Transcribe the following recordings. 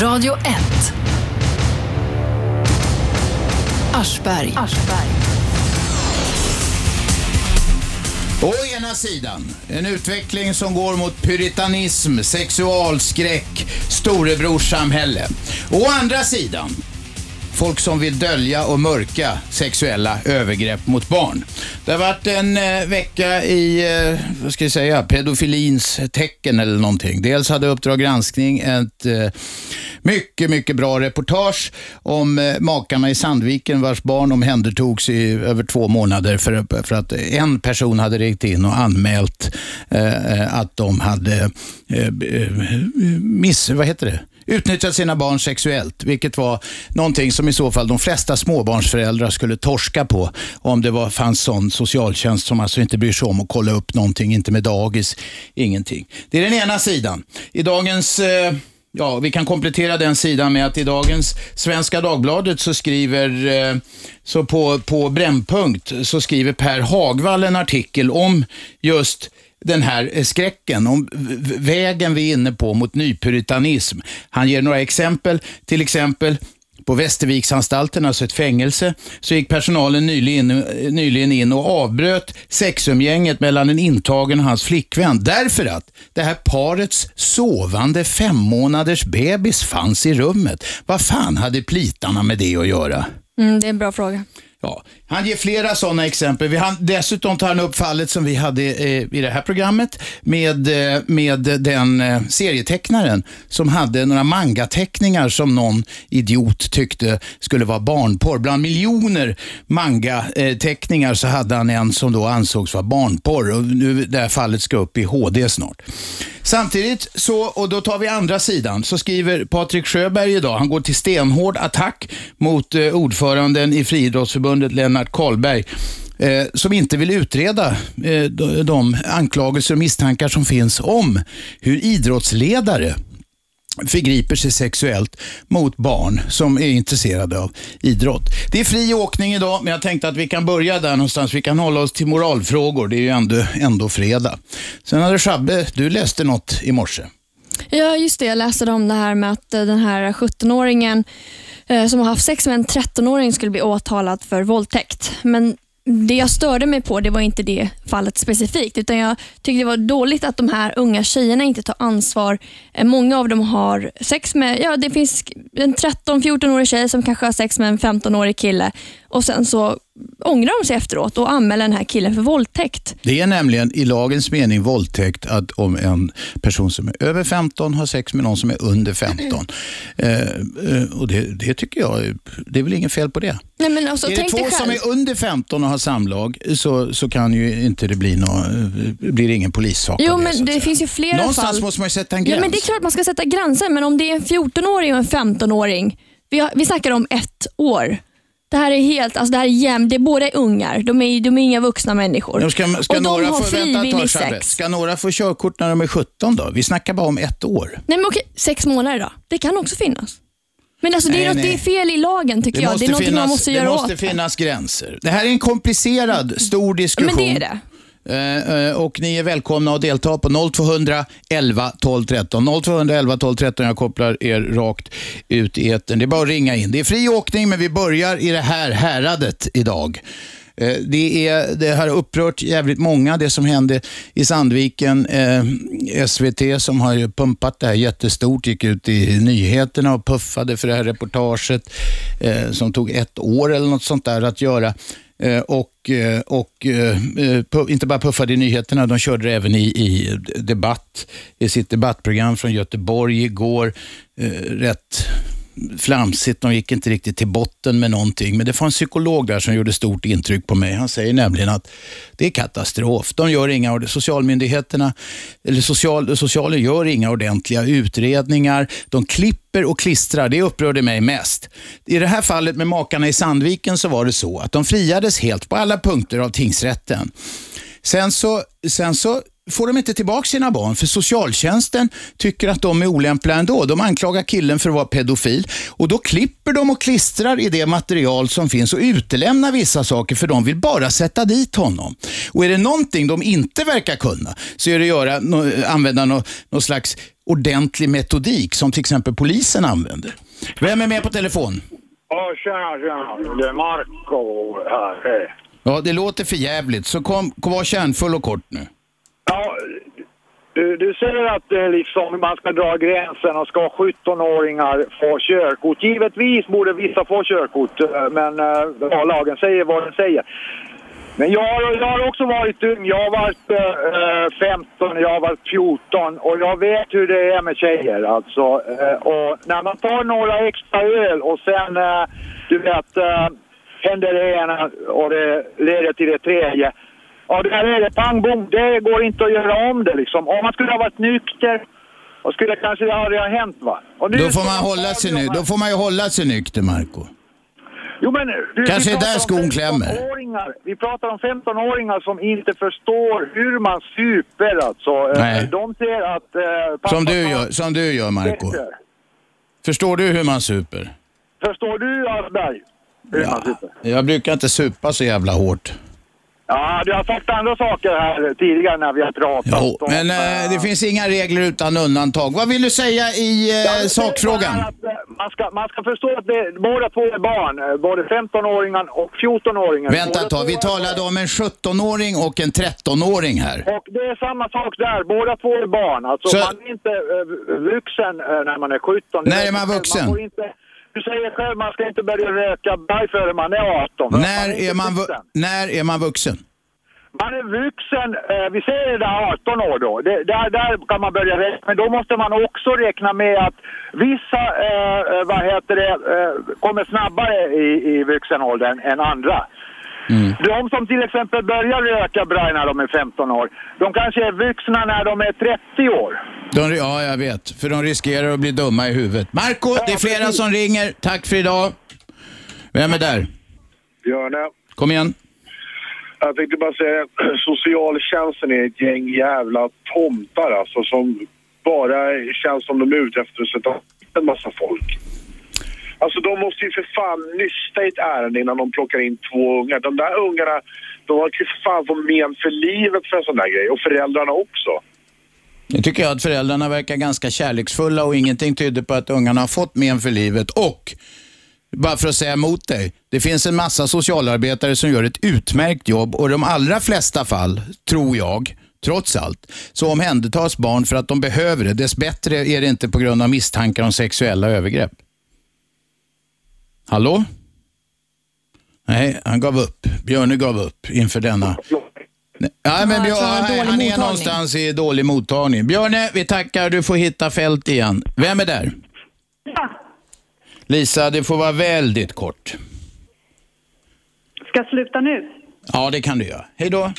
Radio 1. Aschberg. Å ena sidan, en utveckling som går mot puritanism, sexualskräck, storebrorssamhälle. Å andra sidan, folk som vill dölja och mörka sexuella övergrepp mot barn. Det har varit en eh, vecka i, eh, vad ska jag säga, pedofilins tecken eller någonting. Dels hade Uppdrag granskning ett eh, mycket, mycket bra reportage om eh, makarna i Sandviken vars barn omhändertogs i över två månader för, för att en person hade ringt in och anmält eh, eh att de hade eh, eh, miss, vad heter det? Utnyttjat sina barn sexuellt, vilket var någonting som i så fall de flesta småbarnsföräldrar skulle torska på om det var, fanns sån socialtjänst som alltså inte bryr sig om att kolla upp någonting, inte med dagis, ingenting. Det är den ena sidan. I dagens eh, Ja, vi kan komplettera den sidan med att i dagens Svenska Dagbladet så skriver, eh, så på, på Brännpunkt så skriver Per Hagvall en artikel om just den här eh, skräcken, om vägen vi är inne på mot nypuritanism. Han ger några exempel, till exempel på Västerviksanstalten, alltså ett fängelse, så gick personalen nyligen, nyligen in och avbröt sexumgänget mellan en intagen och hans flickvän därför att det här parets sovande fem månaders bebis fanns i rummet. Vad fan hade plitarna med det att göra? Mm, det är en bra fråga. Ja, han ger flera sådana exempel. Vi han, dessutom tar han upp fallet som vi hade eh, i det här programmet med, eh, med den eh, serietecknaren som hade några mangateckningar som någon idiot tyckte skulle vara barnporr. Bland miljoner mangateckningar så hade han en som då ansågs vara barnporr och nu det här fallet ska upp i HD snart. Samtidigt så, och då tar vi andra sidan, så skriver Patrik Sjöberg idag, han går till stenhård attack mot eh, ordföranden i Friidrottsförbundet Lennart Karlberg eh, som inte vill utreda eh, de, de anklagelser och misstankar som finns om hur idrottsledare förgriper sig sexuellt mot barn som är intresserade av idrott. Det är fri åkning idag, men jag tänkte att vi kan börja där någonstans. Vi kan hålla oss till moralfrågor. Det är ju ändå, ändå fredag. Sen hade Shabbe, du läste något i morse. Ja, just det. Jag läste om det här med att eh, den här 17-åringen eh, som har haft sex med en 13-åring skulle bli åtalad för våldtäkt. Men det jag störde mig på det var inte det fallet specifikt, utan jag tyckte det var dåligt att de här unga tjejerna inte tar ansvar. Eh, många av dem har sex med, ja det finns en 13-14-årig tjej som kanske har sex med en 15-årig kille och sen så ångrar de sig efteråt och anmäler den här killen för våldtäkt. Det är nämligen i lagens mening våldtäkt att om en person som är över 15 har sex med någon som är under 15. Eh, eh, och det, det tycker jag, det är väl inget fel på det. Nej, men alltså, är det två som är under 15 och har samlag så, så kan ju inte det bli eh, blir det ingen polissak Jo, det, men det finns ju flera Någonstans fall. måste man sätta en Ja, gräns. men det är klart man ska sätta gränser, men om det är en 14-åring och en 15-åring. Vi, har, vi snackar om ett år. Det här är helt, alltså det här är jämnt. Det är båda ungar. De är, de är inga vuxna människor. Ja, Ska, ska, och de några har få, frivillig sex. ska några få körkort när de är 17 då? Vi snackar bara om ett år. Nej, men okej, sex månader då. Det kan också finnas. Men alltså, det, Nej, är något, det är fel i lagen tycker jag. Det är något man måste det göra måste åt. finnas gränser. Det här är en komplicerad, stor diskussion. Men det är det. Eh, eh, och ni är välkomna att delta på 0200 11 12 13. 0200 11 12 13. Jag kopplar er rakt ut i etern. Det är bara att ringa in. Det är fri åkning, men vi börjar i det här häradet idag. Eh, det, är, det har upprört jävligt många, det som hände i Sandviken. Eh, SVT som har ju pumpat det här jättestort, gick ut i nyheterna och puffade för det här reportaget eh, som tog ett år eller något sånt där att göra. Eh, och eh, och eh, inte bara puffade i nyheterna, de körde det även i, i debatt, i sitt debattprogram från Göteborg igår. Rätt flamsigt, de gick inte riktigt till botten med någonting. Men det var en psykolog där som gjorde stort intryck på mig. Han säger nämligen att det är katastrof. De gör inga, socialmyndigheterna, eller social, socialen gör inga ordentliga utredningar. De klipper och klistrar, det upprörde mig mest. I det här fallet med makarna i Sandviken så var det så att de friades helt på alla punkter av tingsrätten. Sen så, sen så får de inte tillbaka sina barn för socialtjänsten tycker att de är olämpliga ändå. De anklagar killen för att vara pedofil och då klipper de och klistrar i det material som finns och utelämnar vissa saker för de vill bara sätta dit honom. Och är det någonting de inte verkar kunna så är det göra, nå- använda någon, någon slags ordentlig metodik som till exempel polisen använder. Vem är med på telefon? Ja, tjena, tjena. Det är Marco här. Ja, det låter för jävligt så kom, kom var kärnfull och kort nu. Ja, du, du säger att eh, liksom, man ska dra gränsen och ska 17-åringar få körkort. Givetvis borde vissa få körkort, eh, men eh, lagen säger vad den säger. Men jag, har- jag har också varit ung. Jag har varit eh, 15, jag har varit 14 och jag vet hur det är med tjejer. Alltså. Eh, och när man tar några extra öl och sen, eh, du vet, eh, händer det ena och det leder till det tredje. Ja, där är det pang bom. Det går inte att göra om det liksom. Om man skulle ha varit nykter och skulle kanske det aldrig ha hänt va. Och nu Då får man hålla sig nu. Då får man ju hålla sig nykter, Marco. Jo, men, du, Kanske är där skon klämmer. 15-åringar. Vi pratar om 15-åringar som inte förstår hur man super alltså. Eh, Nej. De ser att... Eh, pappa Som du gör, som du gör Marco. bättre. Förstår du hur man super? Förstår du Aschberg? Hur man super? Jag brukar inte supa så jävla hårt. Ja, du har sagt andra saker här tidigare när vi har pratat Jo, om... men eh, det finns inga regler utan undantag. Vad vill du säga i är sakfrågan? Man ska, man ska förstå att det, båda två är barn, både 15-åringen och 14-åringen. Vänta ett tag, vi talade om en 17-åring och en 13-åring här. Och det är samma sak där, båda två är barn. Alltså Så- man är inte eh, vuxen när man är 17. Det När är man vuxen? får inte, du säger själv man ska inte börja röka baj före man är 18. När inte är man, när är man vuxen? Man är vuxen, eh, vi säger där 18 år då. Det, där, där kan man börja räkna, men då måste man också räkna med att vissa eh, eh, vad heter det, eh, kommer snabbare i, i vuxenåldern än andra. Mm. De som till exempel börjar röka braj när de är 15 år, de kanske är vuxna när de är 30 år. De, ja, jag vet. För de riskerar att bli dumma i huvudet. Marco, det är flera som ringer. Tack för idag. Vem är där? Björne, Kom igen. jag tänkte bara säga att socialtjänsten är ett gäng jävla tomtar alltså som bara känns som de är ute efter att sätta en massa folk. Alltså de måste ju för fan nysta i ett ärende innan de plockar in två ungar. De där ungarna, de har ju för fan fått men för livet för en sån där grej. Och föräldrarna också. Nu tycker jag att föräldrarna verkar ganska kärleksfulla och ingenting tyder på att ungarna har fått men för livet. Och, bara för att säga emot dig, det finns en massa socialarbetare som gör ett utmärkt jobb och i de allra flesta fall, tror jag, trots allt, så omhändertas barn för att de behöver det. Dess bättre är det inte på grund av misstankar om sexuella övergrepp. Hallå? Nej, han gav upp. Björne gav upp inför denna. Nej, Ja, men Björn, han han är någonstans i dålig mottagning. Björne, vi tackar. Du får hitta fält igen. Vem är där? Lisa, det får vara väldigt kort. Ska jag sluta nu? Ja, det kan du göra. Hej då.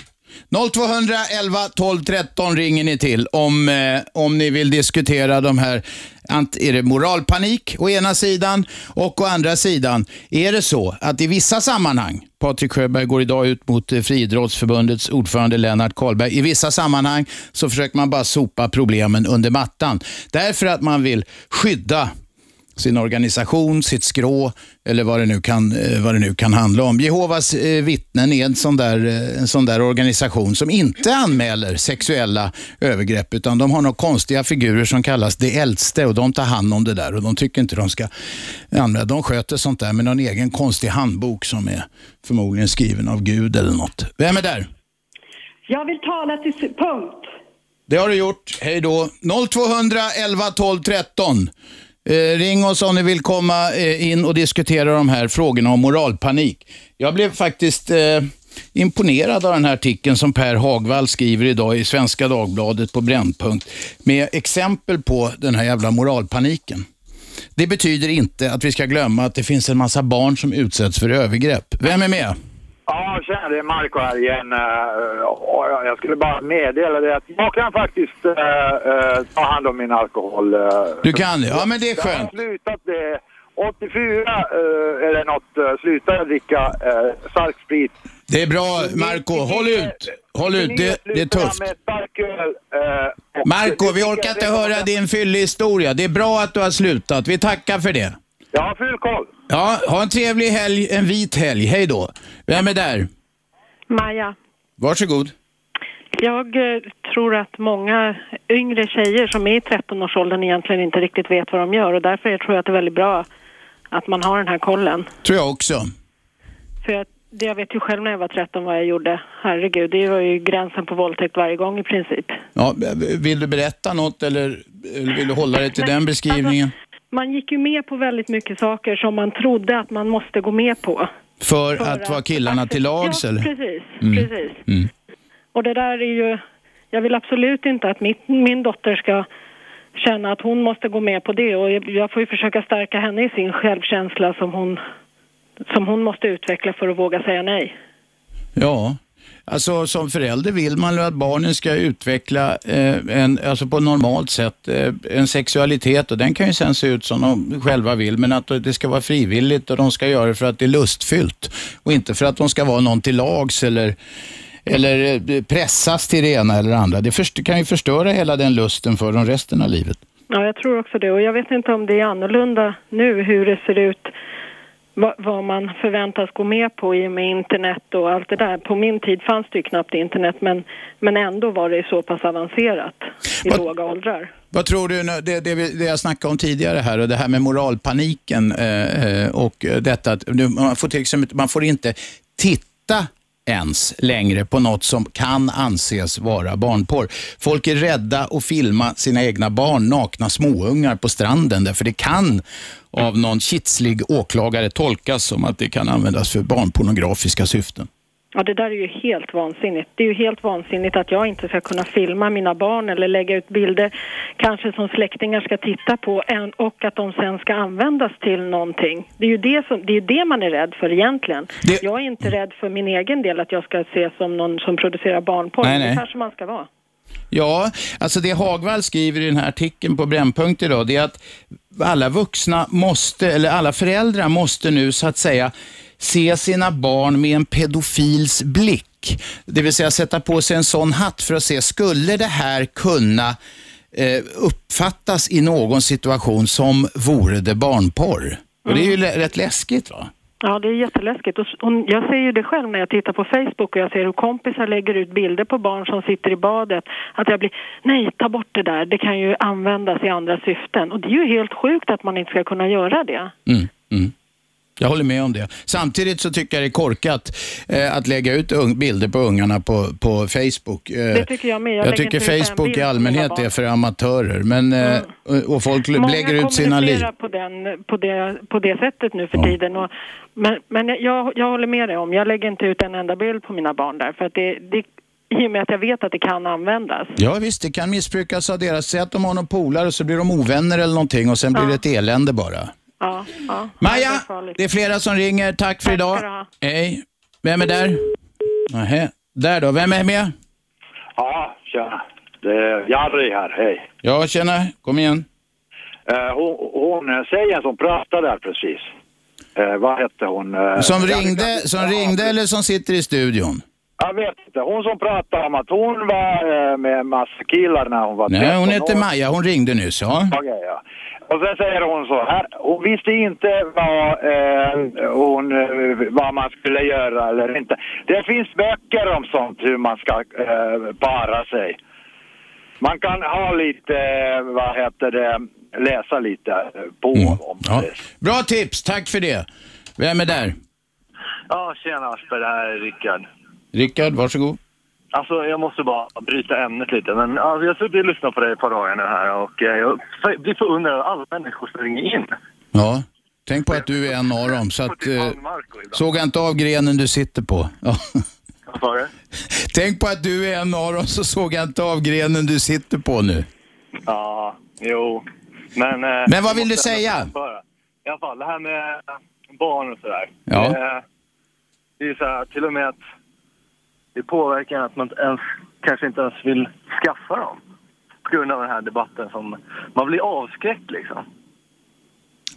0211 12 13 ringer ni till om, eh, om ni vill diskutera de här, är det moralpanik å ena sidan och å andra sidan är det så att i vissa sammanhang, Patrik Sjöberg går idag ut mot eh, Friidrottsförbundets ordförande Lennart Karlberg, i vissa sammanhang så försöker man bara sopa problemen under mattan därför att man vill skydda sin organisation, sitt skrå eller vad det nu kan, eh, vad det nu kan handla om. Jehovas eh, vittnen är en sån, där, eh, en sån där organisation som inte anmäler sexuella övergrepp utan de har några konstiga figurer som kallas de äldste och de tar hand om det där och de tycker inte de ska anmäla. De sköter sånt där med någon egen konstig handbok som är förmodligen skriven av Gud eller något. Vem är där? Jag vill tala till punkt. Det har du gjort. Hej då. 0200 11 12 13. Eh, ring oss om ni vill komma eh, in och diskutera de här frågorna om moralpanik. Jag blev faktiskt eh, imponerad av den här artikeln som Per Hagvall skriver idag i Svenska Dagbladet på Brännpunkt med exempel på den här jävla moralpaniken. Det betyder inte att vi ska glömma att det finns en massa barn som utsätts för övergrepp. Vem är med? Ja, tjena, det är Marco här igen. Eh, jag- skulle bara meddela det att jag kan faktiskt eh, eh, ta hand om min alkohol. Du kan det? Ja, men det är Jag har skönt. slutat det. 84 eh, eller något slutade jag dricka stark sprit. Det är bra, Marco. Håll ut. Håll ut. Det, det är tufft. Marco, vi orkar inte höra din fyllig historia. Det är bra att du har slutat. Vi tackar för det. Jag har full koll. Ja, ha en trevlig helg, en vit helg. Hej då. Vem är där? Maja, Varsågod. Jag eh, tror att många yngre tjejer som är i 13-årsåldern egentligen inte riktigt vet vad de gör och därför tror jag att det är väldigt bra att man har den här kollen. Tror jag också. För jag, det jag vet ju själv när jag var 13 vad jag gjorde. Herregud, det var ju gränsen på våldtäkt varje gång i princip. Ja, vill du berätta något eller, eller vill du hålla dig till Nej, den beskrivningen? Man gick ju med på väldigt mycket saker som man trodde att man måste gå med på. för, för att vara att- killarna till lags ja, eller? precis. Mm. precis. Mm. Och det där är ju, jag vill absolut inte att mitt, min dotter ska känna att hon måste gå med på det och jag, jag får ju försöka stärka henne i sin självkänsla som hon, som hon måste utveckla för att våga säga nej. Ja, alltså som förälder vill man ju att barnen ska utveckla eh, en, alltså på normalt sätt eh, en sexualitet och den kan ju sen se ut som de själva vill men att det ska vara frivilligt och de ska göra det för att det är lustfyllt och inte för att de ska vara någon till lags eller eller eh, pressas till det ena eller andra. Det först, kan ju förstöra hela den lusten för dem resten av livet. Ja, jag tror också det. Och jag vet inte om det är annorlunda nu hur det ser ut, vad, man förväntas gå med på i och med internet och allt det där. På min tid fanns det ju knappt internet, men, men ändå var det så pass avancerat i Vad- låga åldrar. Vad tror du, det, det, det jag snackade om tidigare här och det här med moralpaniken eh, eh, och detta att man, får till exempel, man får inte titta ens längre på något som kan anses vara barnporr. Folk är rädda att filma sina egna barn, nakna småungar på stranden därför det kan av någon kitslig åklagare tolkas som att det kan användas för barnpornografiska syften. Ja, det där är ju helt vansinnigt. Det är ju helt vansinnigt att jag inte ska kunna filma mina barn eller lägga ut bilder, kanske som släktingar ska titta på, och att de sen ska användas till någonting. Det är ju det, som, det, är det man är rädd för egentligen. Det- Jag är inte rädd för min egen del, att jag ska ses som någon som producerar barnporr. Nej, Det kanske man ska vara. Ja, alltså det Hagvall skriver i den här artikeln på Brännpunkt idag, det är att alla vuxna måste, eller alla föräldrar måste nu så att säga se sina barn med en pedofils blick. Det vill säga sätta på sig en sån hatt för att se, skulle det här kunna eh, uppfattas i någon situation som vore det barnporr? Och det är ju lä- rätt läskigt va? Ja, det är jätteläskigt. Och jag ser ju det själv när jag tittar på Facebook och jag ser hur kompisar lägger ut bilder på barn som sitter i badet. Att jag blir, nej, ta bort det där, det kan ju användas i andra syften. Och det är ju helt sjukt att man inte ska kunna göra det. Mm, mm. Jag håller med om det. Samtidigt så tycker jag det är korkat eh, att lägga ut bilder på ungarna på, på Facebook. Eh, Det tycker jag med. Jag Jag, tycker Facebook i allmänhet. Mm. är för amatörer. Men, eh, och- och folk Många lägger ut sina liv. kommunicerar på, den, på, det, på det sättet nu för tiden. Och, men men jag, jag håller med dig om, jag lägger inte ut en enda bild på mina barn där. För att det, det, I och med att jag vet att det kan användas. Ja visst, det kan missbrukas av deras. Säg att de har någon polare och så blir de ovänner eller någonting och sen blir det ett elände bara. Ja, ja. Maja, det det är flera som ringer. Tack för idag. du ha. Hej. Vem är där? Nähä. Där då, vem är med? Ja, tjena. Det är Jari här, hej. Ja, tjena. Kom igen. Eh, hon, hon eh, tjejen som pratade där precis. Eh, vad hette hon? Eh, Som ringde, som ringde eller som sitter i studion? Jag vet inte. Hon som pratade om att hon var eh, med massa killar när hon var Nej, 13 hon heter. Maja. Hon ringde nyss. Ja. Okej, ja. Och sen säger hon så här, hon visste inte vad, eh, hon, eh, vad man skulle göra eller inte. Det finns böcker om sånt, hur man ska eh, para sig. Man kan ha lite, eh, vad heter det, läsa lite eh, på om Ja. det. Bra tips, tack för det. Vem är där? Ja, tjena Asper, det här är Rickard. Rickard, varsågod. Alltså, jag måste bara bryta ämnet lite. Men alltså, jag har suttit och lyssnat på dig ett par dagar nu här och eh, jag blir förundrad över alla människor som ringer in. Ja, tänk på att du är en av dem. Så att, eh, såg jag inte av grenen du sitter på. Ja. Vad sa du? Tänk på att du är en av dem så såg jag inte av grenen du sitter på nu. Ja, jo. Men, eh, Men vad vill du säga? I alla fall, det här med barn och sådär. Ja. Det, det är så här, till och med att det påverkar att man ens, kanske inte ens vill skaffa dem. På grund av den här debatten som, man blir avskräckt liksom.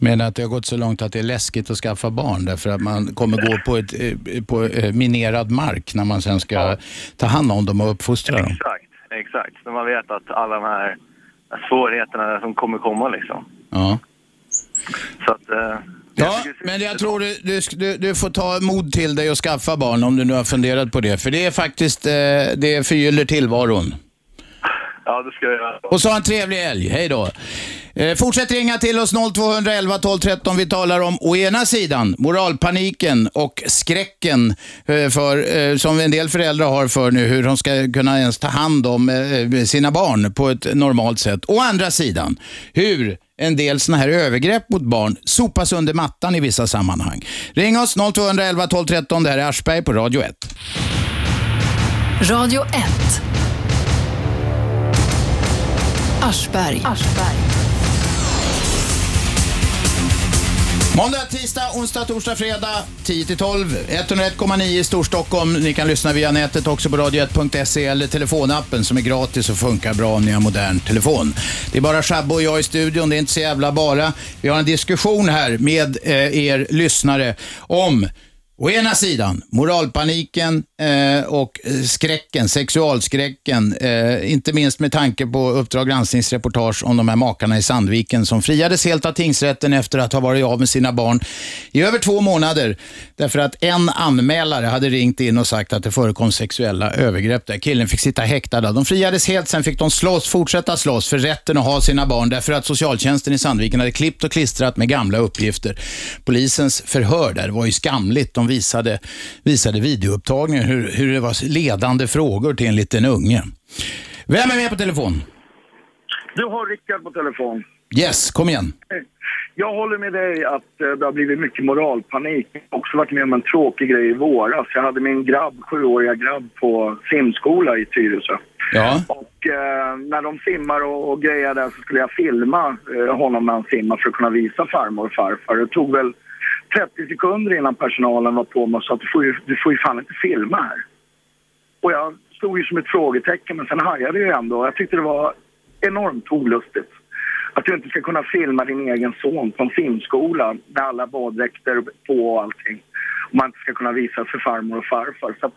Menar att det har gått så långt att det är läskigt att skaffa barn därför att man kommer gå på, ett, eh, på eh, minerad mark när man sen ska ta hand om dem och uppfostra dem. Exakt, exakt. Men man vet att alla de här svårigheterna som kommer komma liksom. Ja. Så att, eh, Ja, men jag tror du, du, du, får ta mod till dig och skaffa barn om du nu har funderat på det. För det är faktiskt, eh, det förgyller tillvaron. Ja, det ska jag göra. Och så en trevlig helg. Hej då. Eh, fortsätt ringa till oss 0211 12 13. Vi talar om å ena sidan moralpaniken och skräcken eh, för, eh, som en del föräldrar har för nu hur de ska kunna ens ta hand om sina barn på ett normalt sätt. Å andra sidan hur en del såna här övergrepp mot barn sopas under mattan i vissa sammanhang. Ring oss 0211 12 13. Det här är Aschberg på Radio 1. Radio 1. Aschberg. Måndag, tisdag, onsdag, torsdag, fredag 10-12. 101,9 i Storstockholm. Ni kan lyssna via nätet också på radio1.se eller telefonappen som är gratis och funkar bra om ni har modern telefon. Det är bara Shabbo och jag i studion. Det är inte så jävla bara. Vi har en diskussion här med eh, er lyssnare om Å ena sidan moralpaniken eh, och eh, skräcken, sexualskräcken, eh, inte minst med tanke på Uppdrag granskningsreportage om de här makarna i Sandviken som friades helt av tingsrätten efter att ha varit av med sina barn i över två månader därför att en anmälare hade ringt in och sagt att det förekom sexuella övergrepp där. Killen fick sitta häktad. De friades helt, sen fick de slåss, fortsätta slåss för rätten att ha sina barn därför att socialtjänsten i Sandviken hade klippt och klistrat med gamla uppgifter. Polisens förhör där var ju skamligt. De visade, visade videoupptagningar hur, hur det var ledande frågor till en liten unge. Vem är med på telefon? Du har Rickard på telefon. Yes, kom igen. Jag håller med dig att eh, det har blivit mycket moralpanik. Jag har också varit med om en tråkig grej i våras. Jag hade min grabb, sjuåriga grabb på simskola i Tyresö. Ja. Och eh, när de simmar och, och grejer där så skulle jag filma eh, honom när han simmar för att kunna visa farmor och farfar. Det tog väl 30 sekunder innan personalen var på mig och sa att du får ju, du får ju fan inte filma här. Och jag stod ju som ett frågetecken men sen hajade jag ändå. Jag tyckte det var enormt olustigt. Att du inte ska kunna filma din egen son på en filmskola med alla baddräkter på och allting. Och man inte ska kunna visa för farmor och farfar. Så att...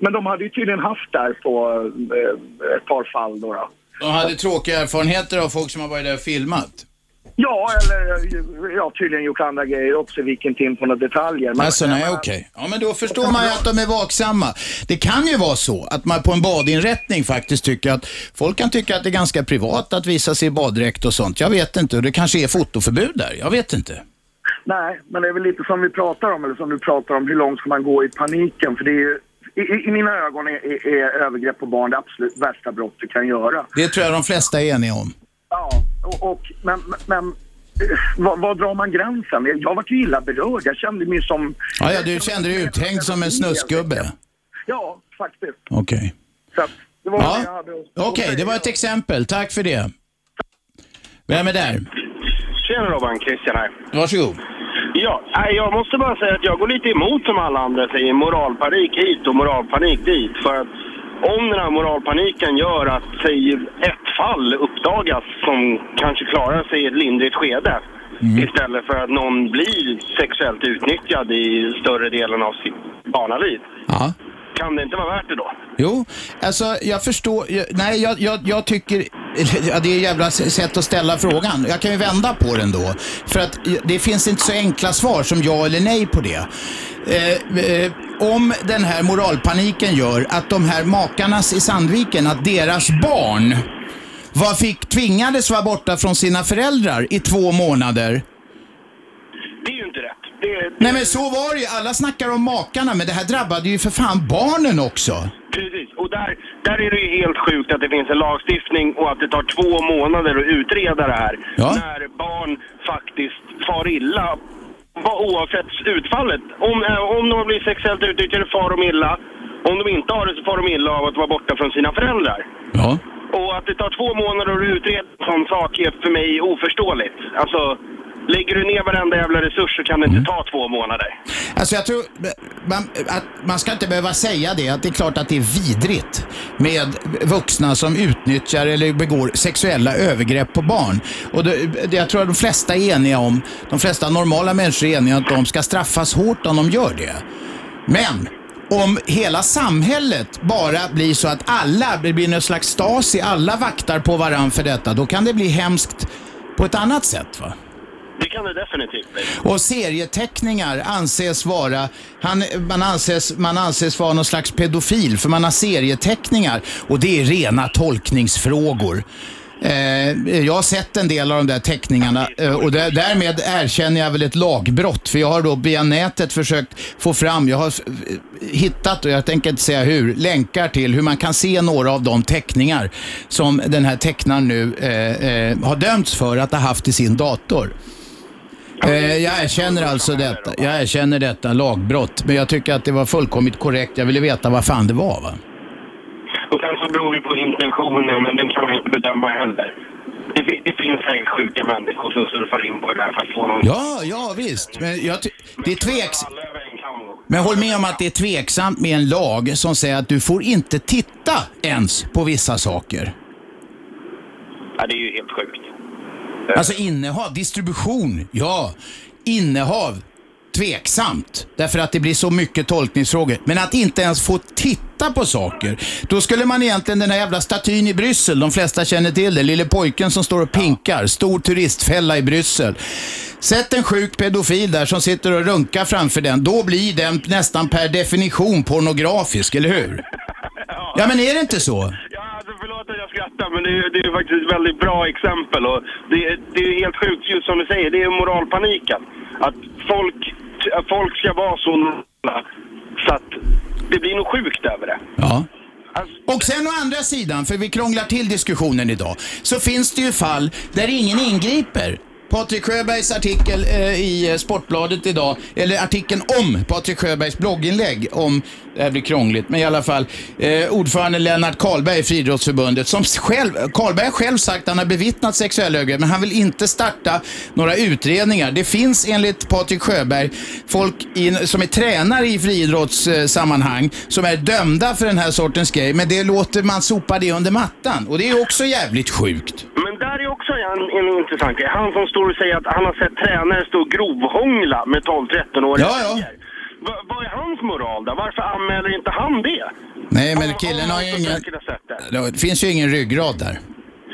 Men de hade ju tydligen haft där på eh, ett par fall då. då. De hade tråkiga erfarenheter av folk som har varit där och filmat. Ja, eller ja, tydligen gjort andra grejer också, vilken in på några detaljer. Men- Alltså nej, okej. Ja, men då förstår man ju att de är vaksamma. Det kan ju vara så att man på en badinrättning faktiskt tycker att folk kan tycka att det är ganska privat att visa sig i baddräkt och sånt. Jag vet inte. Och det kanske är fotoförbud där. Jag vet inte. Nej, men det är väl lite som vi pratar om, eller som du pratar om, hur långt ska man gå i paniken? För det är ju, i, i- i mina ögon är, är, är övergrepp på barn det absolut värsta brott du kan göra. Det tror jag de flesta är eniga om. Ja, och, och men, men- men eh, vad, vad drar man gränsen? Jag var ju illa berörd. Jag kände mig som... Ja, ja, du kände dig uthängd som en snuskgubbe. Ja, faktiskt. Okej. Det var jag Ja, hade okej. Det var ett exempel. Tack för det. Vem är där? Tjena Robban, Christian här. Varsågod. Ja, nej, jag måste bara säga att jag går lite emot som alla andra säger moralpanik hit och moralpanik dit. För att om den här moralpaniken gör att, säg, ett fall uppdagas som kanske klarar sig i ett lindrigt skede istället för att någon blir sexuellt utnyttjad i större delen av sitt barnaliv. Ja. Kan det inte vara värt det då? Jo, alltså jag förstår. jag- Nej, jag, jag, jag tycker... Ja, det är ett jävla sätt att ställa frågan. Jag kan ju vända på den då. För att det finns inte så enkla svar som ja eller nej på det. Eh, eh, om den här moralpaniken gör att de här makarnas i Sandviken, att deras barn var fick, tvingades vara borta från sina föräldrar i två månader. Det är ju inte rätt. Det, Nej men så var det ju. Alla snackar om makarna, men det här drabbade ju för fan barnen också. Precis, och där, där är det ju helt sjukt att det finns en lagstiftning och att det tar två månader att utreda det här. Ja. När barn faktiskt far illa, oavsett utfallet. Om, eh, om de har blivit sexuellt utnyttjade far de illa. Om de inte har det så far de illa av att vara borta från sina föräldrar. Ja. Och att det tar två månader att utreda en sån sak är för mig oförståeligt. Alltså, lägger du ner varenda jävla resurs så kan det inte ta två månader. Alltså jag tror man, att man ska inte behöva säga det, att det är klart att det är vidrigt med vuxna som utnyttjar eller begår sexuella övergrepp på barn. Och det, det, jag tror att de flesta är eniga om, de flesta normala människor är eniga att de ska straffas hårt om de gör det. Men om hela samhället bara blir så att alla, det blir någon slags stasi, alla vaktar på varandra för detta, då kan det bli hemskt på ett annat sätt va? Det kan det definitivt bli. Och serieteckningar anses vara, han, man, anses, man anses vara någon slags pedofil för man har serieteckningar och det är rena tolkningsfrågor. Eh, jag har sett en del av de där teckningarna eh, och där, därmed erkänner jag väl ett lagbrott. För jag har då via nätet försökt få fram, jag har eh, hittat, och jag tänker inte säga hur, länkar till hur man kan se några av de teckningar som den här tecknaren nu eh, eh, har dömts för att ha haft i sin dator. Eh, jag erkänner alltså detta. Jag erkänner detta lagbrott. Men jag tycker att det var fullkomligt korrekt. Jag ville veta vad fan det var va? Och sen så beror det på intentionen, men den kan man inte bedöma heller. Det, det finns säkert sjuka människor som surfar in på det där för att få någon... Ja, ja visst. Men jag ty- det är tveks... Men håll med om att det är tveksamt med en lag som säger att du får inte titta ens på vissa saker. Ja, det är ju helt sjukt. Alltså innehav, distribution, ja. Innehav, tveksamt. Därför att det blir så mycket tolkningsfrågor. Men att inte ens få titta på saker. Då skulle man egentligen, den här jävla statyn i Bryssel, de flesta känner till det. Lille pojken som står och pinkar. Stor turistfälla i Bryssel. Sätt en sjuk pedofil där som sitter och runkar framför den. Då blir den nästan per definition pornografisk, eller hur? Ja, men är det inte så? Förlåt skrattar, men det är, det är faktiskt ett väldigt bra exempel. Och det, är- det är helt sjukt, just som du säger, det är moralpaniken. Att folk, folk ska vara så normala så att det blir nog sjukt över det. Ja. Och sen å andra sidan, för vi krånglar till diskussionen idag, så finns det ju fall där ingen ingriper. Patrik Sjöbergs artikel eh, i Sportbladet idag, eller artikeln om Patrik Sjöbergs blogginlägg om, det här blir krångligt, men i alla fall, eh, ordförande Lennart Karlberg i Friidrottsförbundet, som själv, Karlberg har själv sagt att han har bevittnat sexuella övergrepp, men han vill inte starta några utredningar. Det finns enligt Patrik Sjöberg folk i, som är tränare i friidrottssammanhang som är dömda för den här sortens grej, men det låter man sopa det under mattan. Och det är också jävligt sjukt. Men där är också en, en intressant grej. Han som står och säger att han har sett tränare stå och grovhångla med 12-13-åriga Ja, ja. Va, vad är hans moral då? Varför anmäler inte han det? Nej, men killen har ju ingen... Det finns ju ingen ryggrad där.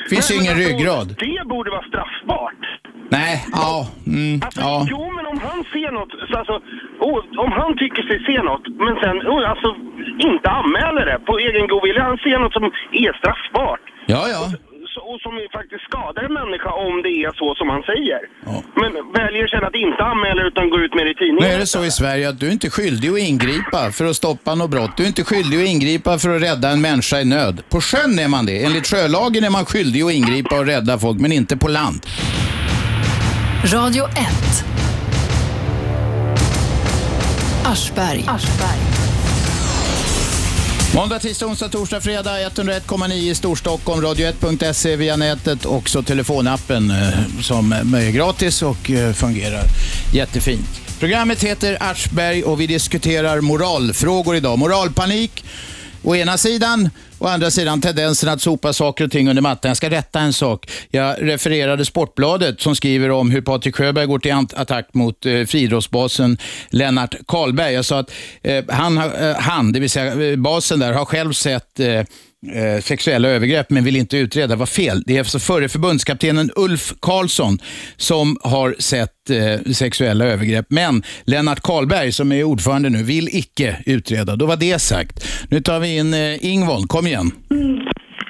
Det finns ju ingen ryggrad. Det borde vara straffbart. Nej, ja, mm, Alltså, ja. Jo, men om han ser något, så alltså, oh, om han tycker sig se något, men sen oh, alltså, inte anmäler det på egen god vilja. Han ser något som är straffbart. Ja, ja. Och som faktiskt skadar en människa om det är så som han säger. Men väljer sen att inte anmäla utan gå ut med det i Nu tidningen. är det så i Sverige att du är inte skyldig att ingripa för att stoppa något brott. Du är inte skyldig att ingripa för att rädda en människa i nöd. På sjön är man det. Enligt sjölagen är man skyldig att ingripa och rädda folk, men inte på land. Radio 1. Aschberg. Måndag, tisdag, onsdag, torsdag, fredag 101,9 i Storstockholm, radio1.se via nätet, och så telefonappen eh, som är gratis och eh, fungerar jättefint. Programmet heter Aschberg och vi diskuterar moralfrågor idag. Moralpanik å ena sidan, å andra sidan tendensen att sopa saker och ting under mattan. Jag ska rätta en sak. Jag refererade Sportbladet som skriver om hur Patrik Sjöberg går till attack mot eh, friidrottsbasen Lennart Karlberg. Jag sa att eh, han, eh, han, det vill säga eh, basen där, har själv sett eh, eh, sexuella övergrepp men vill inte utreda. Vad fel. Det är alltså förre förbundskaptenen Ulf Karlsson som har sett eh, sexuella övergrepp. Men Lennart Karlberg som är ordförande nu vill icke utreda. Då var det sagt. Nu tar vi in eh, Ingvon. Kom igen.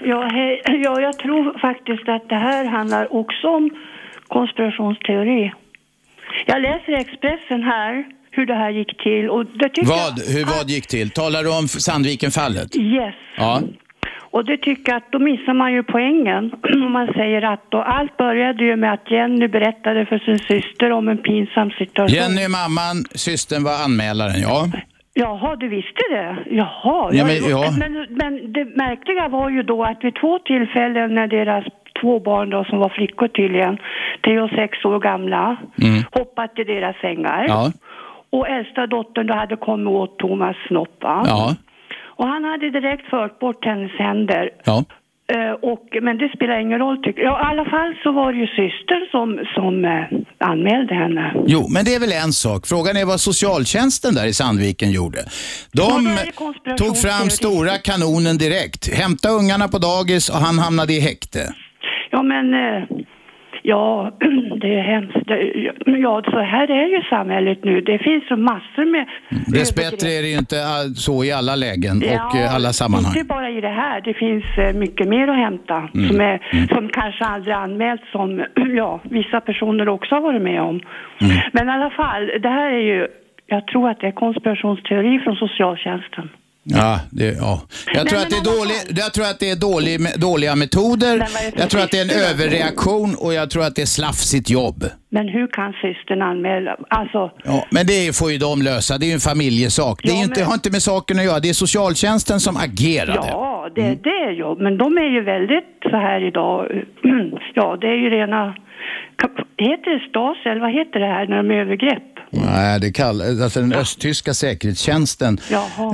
Ja, hej. ja, jag tror faktiskt att det här handlar också om konspirationsteori. Jag läser Expressen här hur det här gick till och det tycker Vad, hur, vad gick till? Talar du om Sandviken-fallet? Yes. Ja. Och det tycker jag att då missar man ju poängen. Om man säger att då allt började ju med att Jenny berättade för sin syster om en pinsam situation. Jenny är mamman, systern var anmälaren, ja. Jaha, du visste det? Jaha. Ja, men- ja. men, men det märkliga var ju då att vid två tillfällen när deras två barn då, som var flickor tydligen, tre och sex år gamla, Mm. hoppat i deras sängar. Ja. Och äldsta dottern då hade kommit åt Thomas snopp? Ja. Och han hade direkt fört bort hennes händer. Ja. Eh, och, men det spelar ingen roll tycker jag. Ja, I alla fall så var det ju systern som, som eh, anmälde henne. Jo, men det är väl en sak. Frågan är vad socialtjänsten där i Sandviken gjorde. De tog fram stora kanonen direkt. Hämta ungarna på dagis och han hamnade i häkte. Ja men, eh, Ja, det är hemskt. Ja, så här är ju samhället nu. Det finns så massor med... Dessbättre är det ju inte så i alla lägen och eh, alla sammanhang. Inte bara i det här. Det finns eh, mycket mer att hämta Mm. som, är, som kanske aldrig anmälts som ja, vissa personer också har varit med om. Mm. Men i alla fall, det här är ju, jag tror att det är konspirationsteori från socialtjänsten. Ja, det, ja. Jag, tror att det är dålig, jag tror att det är dålig, dåliga metoder, jag tror att det är en överreaktion och jag tror att det är slafsigt jobb. Men hur kan systern anmäla? Alltså, Ja, men det får ju de lösa, det är ju en familjesak. Det är Ja, inte, men- har inte med saken att göra, det är socialtjänsten som agerade. ja, det, det är ju, men de är ju väldigt så här idag. Ja, det är ju rena, heter det Stasi eller vad heter det här när de är övergrepp? Nej, det kallas, alltså den östtyska säkerhetstjänsten,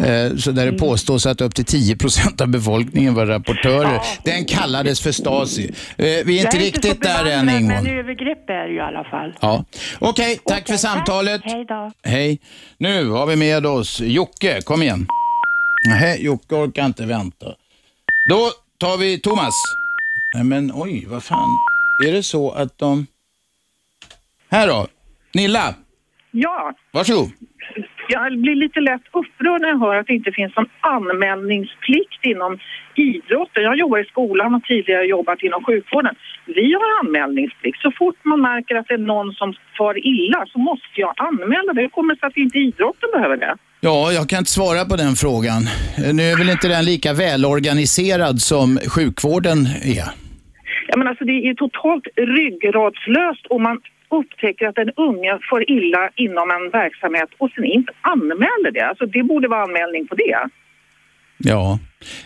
eh, så där det påstås att upp till 10 procent av befolkningen var rapportörer. Den kallades för Stasi. Eh, vi är inte är riktigt så där än Ingvar. Men övergrepp är det ju i alla fall. Ja. Okej, tack för samtalet. Hej då. Hej. Nu har vi med oss Jocke, kom igen. Nej, Jocke orkar inte vänta. Då tar vi Thomas. Nej men oj, vad fan. Är det så att de... Här då. Nilla, Ja, varsågod. jag blir lite lätt upprörd när jag hör att det inte finns någon anmälningsplikt inom idrotten. Jag jobbar i skolan och tidigare jobbat inom sjukvården. Vi har anmälningsplikt. Så fort man märker att det är någon som far illa så måste jag anmäla det. Hur kommer det sig att inte idrotten behöver det? Ja, jag kan inte svara på den frågan. Eh, Nu är väl inte den lika välorganiserad som sjukvården är. Jag menar, alltså, det är totalt ryggradslöst om man upptäcker att en unge får illa inom en verksamhet och sen inte anmäler det. Alltså, det borde vara anmälning på det. Ja,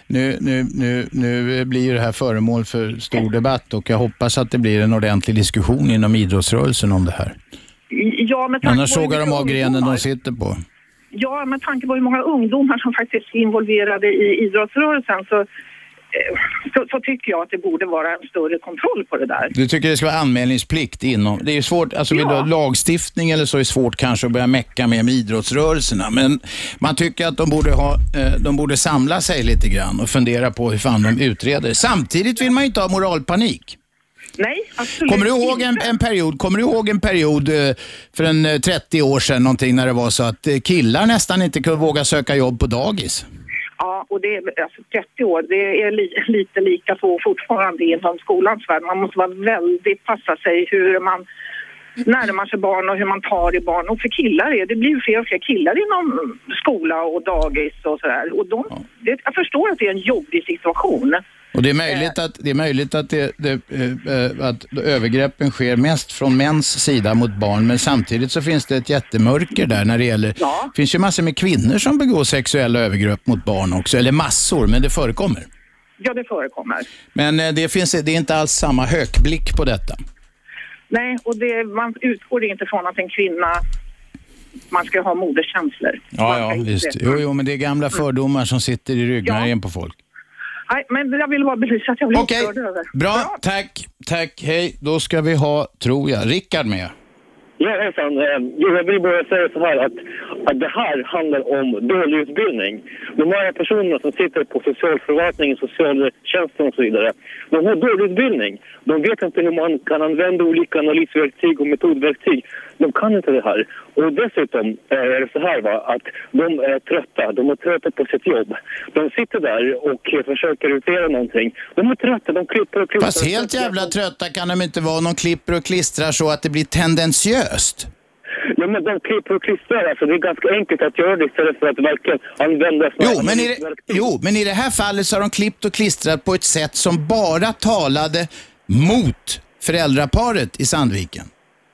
nu, nu, nu, nu blir det här föremål för stor debatt och jag hoppas att det blir en ordentlig diskussion inom idrottsrörelsen om det här. Ja, tanke Annars sågar de av grenen de sitter på. Ja, med tanke på hur många ungdomar som faktiskt är involverade i idrottsrörelsen så, så, så tycker jag att det borde vara en större kontroll på det där. Du tycker det ska vara anmälningsplikt inom... Det är ju svårt, alltså ha lagstiftning eller så är det svårt kanske att börja mecka med, med idrottsrörelserna. Men man tycker att de borde, ha, eh, de borde samla sig lite grann och fundera på hur fan de utreder. Samtidigt vill man ju inte ha moralpanik. Nej, absolut Kommer du ihåg en, en period, kommer du ihåg en period eh, för en eh, 30 år sedan någonting när det var så att eh, killar nästan inte kunde våga söka jobb på dagis? Ja, och det är alltså 30 år, det är li, lite lika så fortfarande inom skolans värld. Man måste vara väldigt, passa sig hur man närmar sig barn och hur man tar i barn. Och för killar är det blir ju fler och fler killar inom skola och dagis och sådär. Och de, det, jag förstår att det är en jobbig situation. Och det är möjligt att, det är möjligt att, det, det, eh, eh, att övergreppen sker mest från mäns sida mot barn, men samtidigt så finns det ett jättemörker där när det gäller... Det finns ju massor med kvinnor som begår sexuella övergrepp mot barn också, eller massor, men det förekommer. Ja, det förekommer. Men eh, det, finns, det är inte alls samma hökblick på detta. Nej, och det, man utgår inte från att en kvinna, man ska ha moderskänslor. Ja, ja, visst. Jo, jo, men det är gamla fördomar som sitter i ryggmärgen på folk. Nej, men jag ville bara belysa att jag blev Okej, upprörd över. Bra, tack. Tack, hej. Då ska vi ha, tror jag, Rickard med. Ja, hejsan. Eh, Jo, jag vill bara säga så här att, att det här handlar om dålig utbildning. De här personerna som sitter på socialförvaltningen, socialtjänsten och så vidare, de har dålig utbildning. De vet inte hur man kan använda olika analysverktyg och metodverktyg. De kan inte det här. Och dessutom eh, är det så här va, att de är trötta. De är trötta på sitt jobb. De sitter där och försöker utreda någonting. De är trötta, de klipper och klistrar. Fast helt jävla trötta kan de inte vara. De klipper och klistrar så att det blir tendensiöst. Ja, men de klipper och klistrar. Alltså, det är ganska enkelt att göra det istället för att verkligen använda... Jo men, i det, jo, men i det här fallet så har de klippt och klistrat på ett sätt som bara talade mot föräldraparet i Sandviken.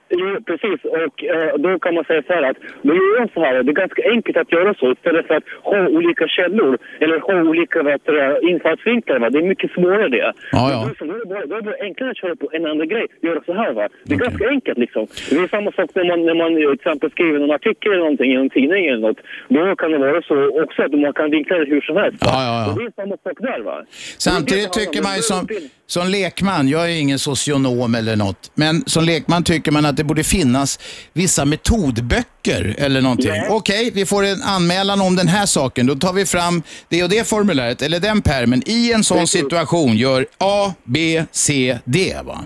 Jo, precis. Och eh, då kan man säga så här att då gör de så här. Det är ganska enkelt att göra så istället för att ha olika källor eller ha olika vet infallsvinklar. Va? Det är mycket svårare det. Ja, ja. Då, är det bara, då är det enklare att köra på en annan grej. Göra så här va. Det är ganska enkelt liksom. Det är samma sak när man, när man till exempel skriver någon artikel eller någonting i en tidning eller något. Då kan det vara så också att man kan vinkla det hur som helst. Va? Ja, ja, det är samma sak där va. Samtidigt tycker man ju som, som lekman, jag är ingen socionom eller något, men som lekman tycker man att det borde finnas vissa metodböcker eller någonting. Okej, vi får en anmälan om den här saken, då tar vi fram det och det formuläret eller den pärmen. I en sån situation gör A, B, C, D. Va?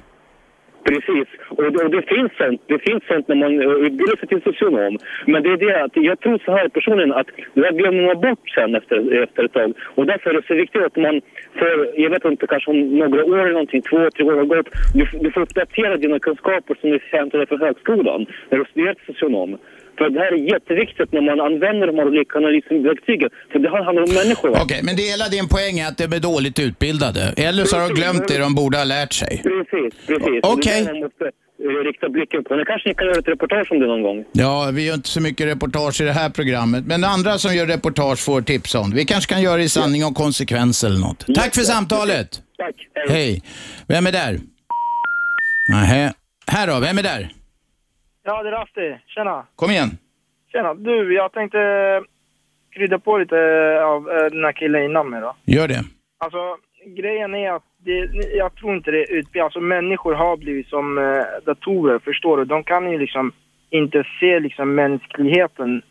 Precis, och det, och det finns sånt. Det finns sånt när man utbildar sig till socionom. Men det är det att jag tror så här personligen att det där glömmer man bort sen efter, efter ett tag. Och därför är det så viktigt att man för, jag vet inte, kanske om några år eller någonting, två, tre år har gått, du, du får uppdatera dina kunskaper som du hämtade för högskolan när du studerar till socionom. För det här är jätteviktigt när man använder de här olika analysverktygen. För det här handlar om människor. Okej, men det hela din poäng är att de är dåligt utbildade. Eller så har de glömt det de borde ha lärt sig. Precis, precis. Okej. Och Eh, rikta blicken på. Nu kanske ni kan göra ett reportage om det någon gång. Ja, vi gör inte så mycket reportage i det här programmet, men andra som gör reportage får tips om. Vi kanske kan göra det i sanning och konsekvens eller något. Tack för samtalet. Tack. Hej. Vem är där? Nähä. Här då, vem är där? Ja, det är Rasti. Tjena. Kom igen. Tjena. Du, jag tänkte krydda på lite av eh, den här killen innan mig då. Gör det. Alltså, grejen är att det, jag tror inte det är utbildat. Alltså människor har blivit som eh, datorer, förstår du? De kan ju liksom inte se liksom mänskligheten.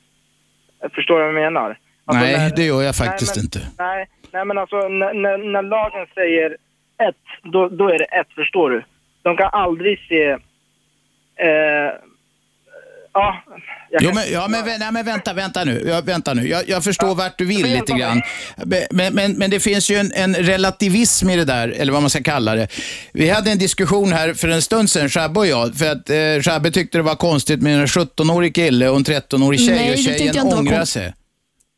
Förstår du vad jag menar? Alltså, Nej, när- det gör jag faktiskt nej, men, inte. Nej, nej men alltså när, när, när lagen säger ett, då, då är det ett, förstår du? De kan aldrig se... Eh, ja, jag Jo, men, ja, men, nej, men vänta, vänta nu. Ja, vänta nu. Jag, jag förstår vart du vill lite grann. Men, men, men det finns ju en, en relativism i det där, eller vad man ska kalla det. Vi hade en diskussion här för en stund sedan, Shabbe och jag, för att eh, Shabbe tyckte det var konstigt med en 17-årig kille och en 13-årig tjej Nej, och tjejen jag ångrar kon- sig.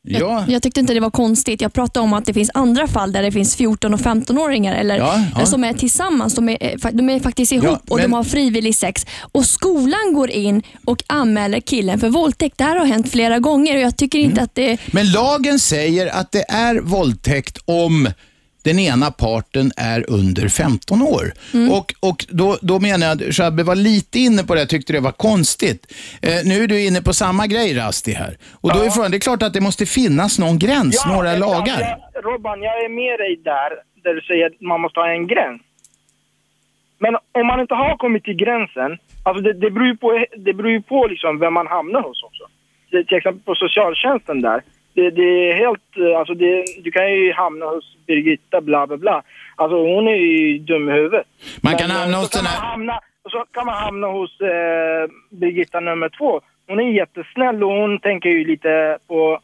Jag, Ja, jag tyckte inte det var konstigt. Jag pratade om att det finns andra fall där det finns 14 och 15-åringar eller Ja, ja. som är tillsammans. De är, eh, de är faktiskt ihop Ja, och de men- har frivillig sex. Och Skolan går in och anmäler killen för våldtäkt. Det här har hänt flera gånger och jag tycker inte Mm. att det... men lagen säger att det är våldtäkt om den ena parten är under 15 år. Mm. Och, och då, då menar jag att Shabbe var lite inne på det, jag tyckte det var konstigt. Eh, nu är du inne på samma grej Rasti här. Och då är frågan, det är klart att det måste finnas någon gräns, några exakt. lagar. Jag, Robban, jag är med dig där, där du säger att man måste ha en gräns. Men om man inte har kommit till gränsen, alltså det, det beror ju på, det beror på liksom vem man hamnar hos också. Det, till exempel på socialtjänsten där, det, det är helt, eh, alltså det, du kan ju hamna hos Birgitta bla bla bla. Alltså hon är ju dum i huvudet. Man kan Men, hamna så hos den här... hamna, och så kan man hamna hos eh, Birgitta nummer två. Hon är jättesnäll och hon tänker ju lite på,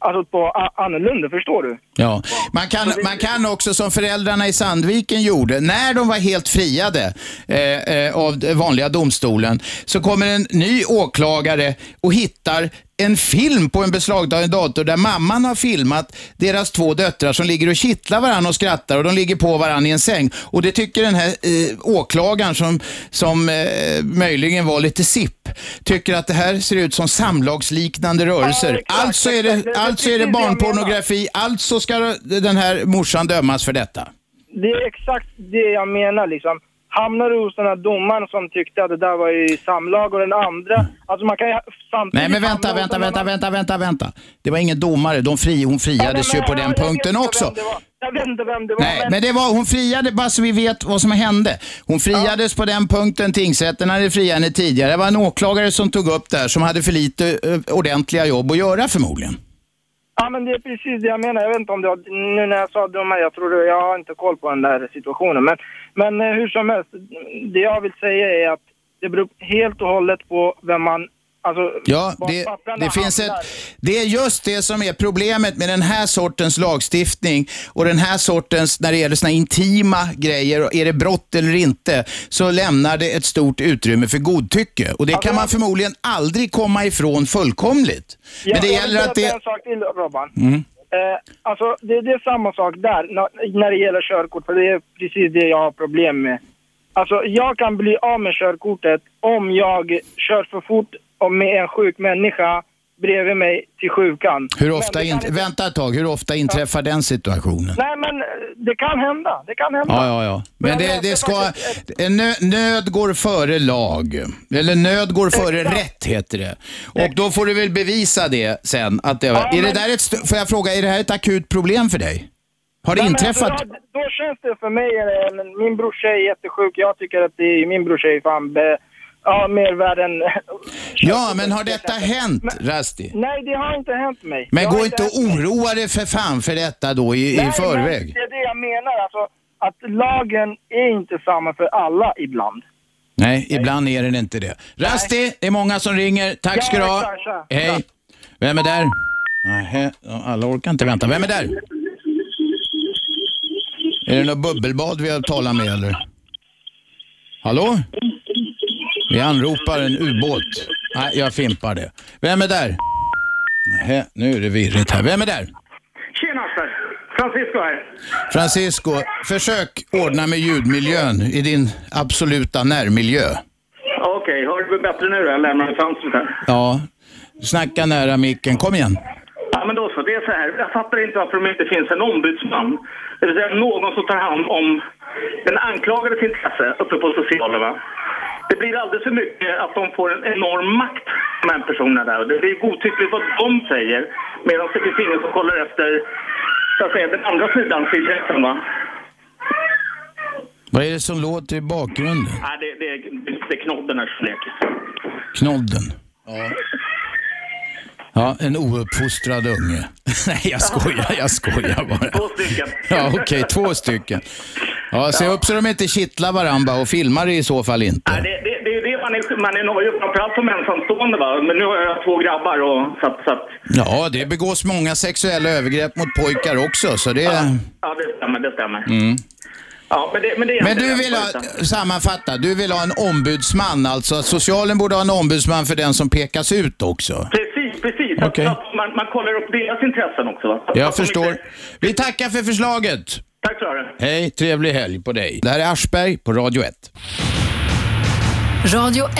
alltså på annorlunda, förstår du? Ja. Man, kan, man kan också, som föräldrarna i Sandviken gjorde, när de var helt friade eh, eh, av vanliga domstolen, så kommer en ny åklagare och hittar en film på en beslagtagen dator där mamman har filmat deras två döttrar som ligger och kittlar varandra och skrattar och de ligger på varandra i en säng. Och det tycker den här eh, åklagaren som, som eh, möjligen var lite sipp, tycker att det här ser ut som samlagsliknande rörelser. alltså är det, alltså är det barnpornografi, alltså ska den här morsan dömas för detta. Det är exakt det jag menar liksom. Hamnar du hos den här domaren som tyckte att det där var i samlag och den andra, alltså man kan ju samtidigt Nej men vänta, vänta, vänta, vänta, vänta, vänta. Det var ingen domare, de fri, hon friades ju på den punkten också. Jag vet inte vem det var. Nej, men det var, hon friade, bara så vi vet vad som hände. Hon friades på den punkten, tingsrätten hade friat henne tidigare. Det var en åklagare som tog upp det här, som hade för lite eh, ordentliga jobb att göra förmodligen. Ja men det är precis det jag menar. Jag vet inte om det var, nu när jag sa domare, jag tror det, jag har inte koll på den där situationen. Men, men eh, hur som helst, det jag vill säga är att det beror helt och hållet på vem man, alltså Ja, det, det, finns ett, det är just det som är problemet med den här sortens lagstiftning och den här sortens, när det gäller såna intima grejer, är det brott eller inte, så lämnar det ett stort utrymme för godtycke. Och det kan man förmodligen aldrig komma ifrån fullkomligt. Ja, Men det jag gäller att det... en sak till Robban. Mm. Eh, alltså det, det är samma sak där när, det gäller körkort, för det är precis det jag har problem med. Alltså jag kan bli av med körkortet om jag kör för fort och med en sjuk människa bredvid mig till sjukan. Hur Men ofta in, inte- Vänta ett tag, hur ofta inträffar den situationen? Nej men eh, det kan hända, det kan hända. Ja, ja, ja. Men det, det ska... Nö, nöd går före lag. Eller nöd går före rätt, heter det. Och då får du väl bevisa det sen. Att det, är det där ett, st- får jag fråga, är det här ett akut problem för dig? Har det Nej, men inträffat? Alltså, då, då känns det för mig, min brorsa är jättesjuk, jag tycker att det är, min brorsa är fan be, ja, mer värd än... Ja, men har detta hänt, Rasti? Nej, det har inte hänt mig. Men Det gå inte och oroa dig för fan för detta då i, i Nej, förväg. Men det är det jag menar, alltså att lagen är inte samma för alla ibland. Nej, ibland är den inte det. Rasti, det är många som ringer. Tack ska du ha. Hej. Vem är där? Nähä, alla orkar inte vänta. Vem är där? Är det något bubbelbad vi har talat med eller? Hallå? Vi anropar en ubåt. Nej, jag fimpar det. Vem är där? Nähä, nu är det virrigt här. Vem är där? Tjena Asper! Francisco här. Francisco, försök ordna med ljudmiljön i din absoluta närmiljö. Okej, hör du bättre nu då? Jag lämnade fönstret här. Ja, snacka nära micken. Kom igen. Ja, men då så. Det är så här. Jag fattar inte varför det inte finns en ombudsman. Det vill säga någon som tar hand om den anklagades intresse uppe på socialen. Va? Det blir alldeles för mycket att de får en enorm makt, de här personerna där. Det blir godtyckligt vad de säger, medan det finns ingen som kollar efter så att säga, den andra sidans intressen. Va? Vad är det som låter i bakgrunden? Nej, det, det, det är knodden här som leker. Knodden. Ja. Ja, en ouppfostrad unge. Nej, jag skojar, jag skojar bara. Två stycken. Ja, okej, två stycken. Ja, se upp så de inte kittlar varandra och filmar det i så fall inte. Nej, det, det, det är ju det man är, man är nog framförallt som ensamstående va. Men nu har jag två grabbar och så så att Ja, det begås många sexuella övergrepp mot pojkar också, så det... ja det stämmer, det stämmer. Mm. Ja, men det, men det Men du vill ha, sammanfatta, du vill ha en ombudsman, alltså socialen borde ha en ombudsman för den som pekas ut också. Precis, precis. Okej. Att, att man, man kollar upp deras intressen också Jag förstår. inte- Vi tackar för förslaget. Tack så du Hej, trevlig helg på dig. Det här är Aschberg på Radio 1. Radio 1.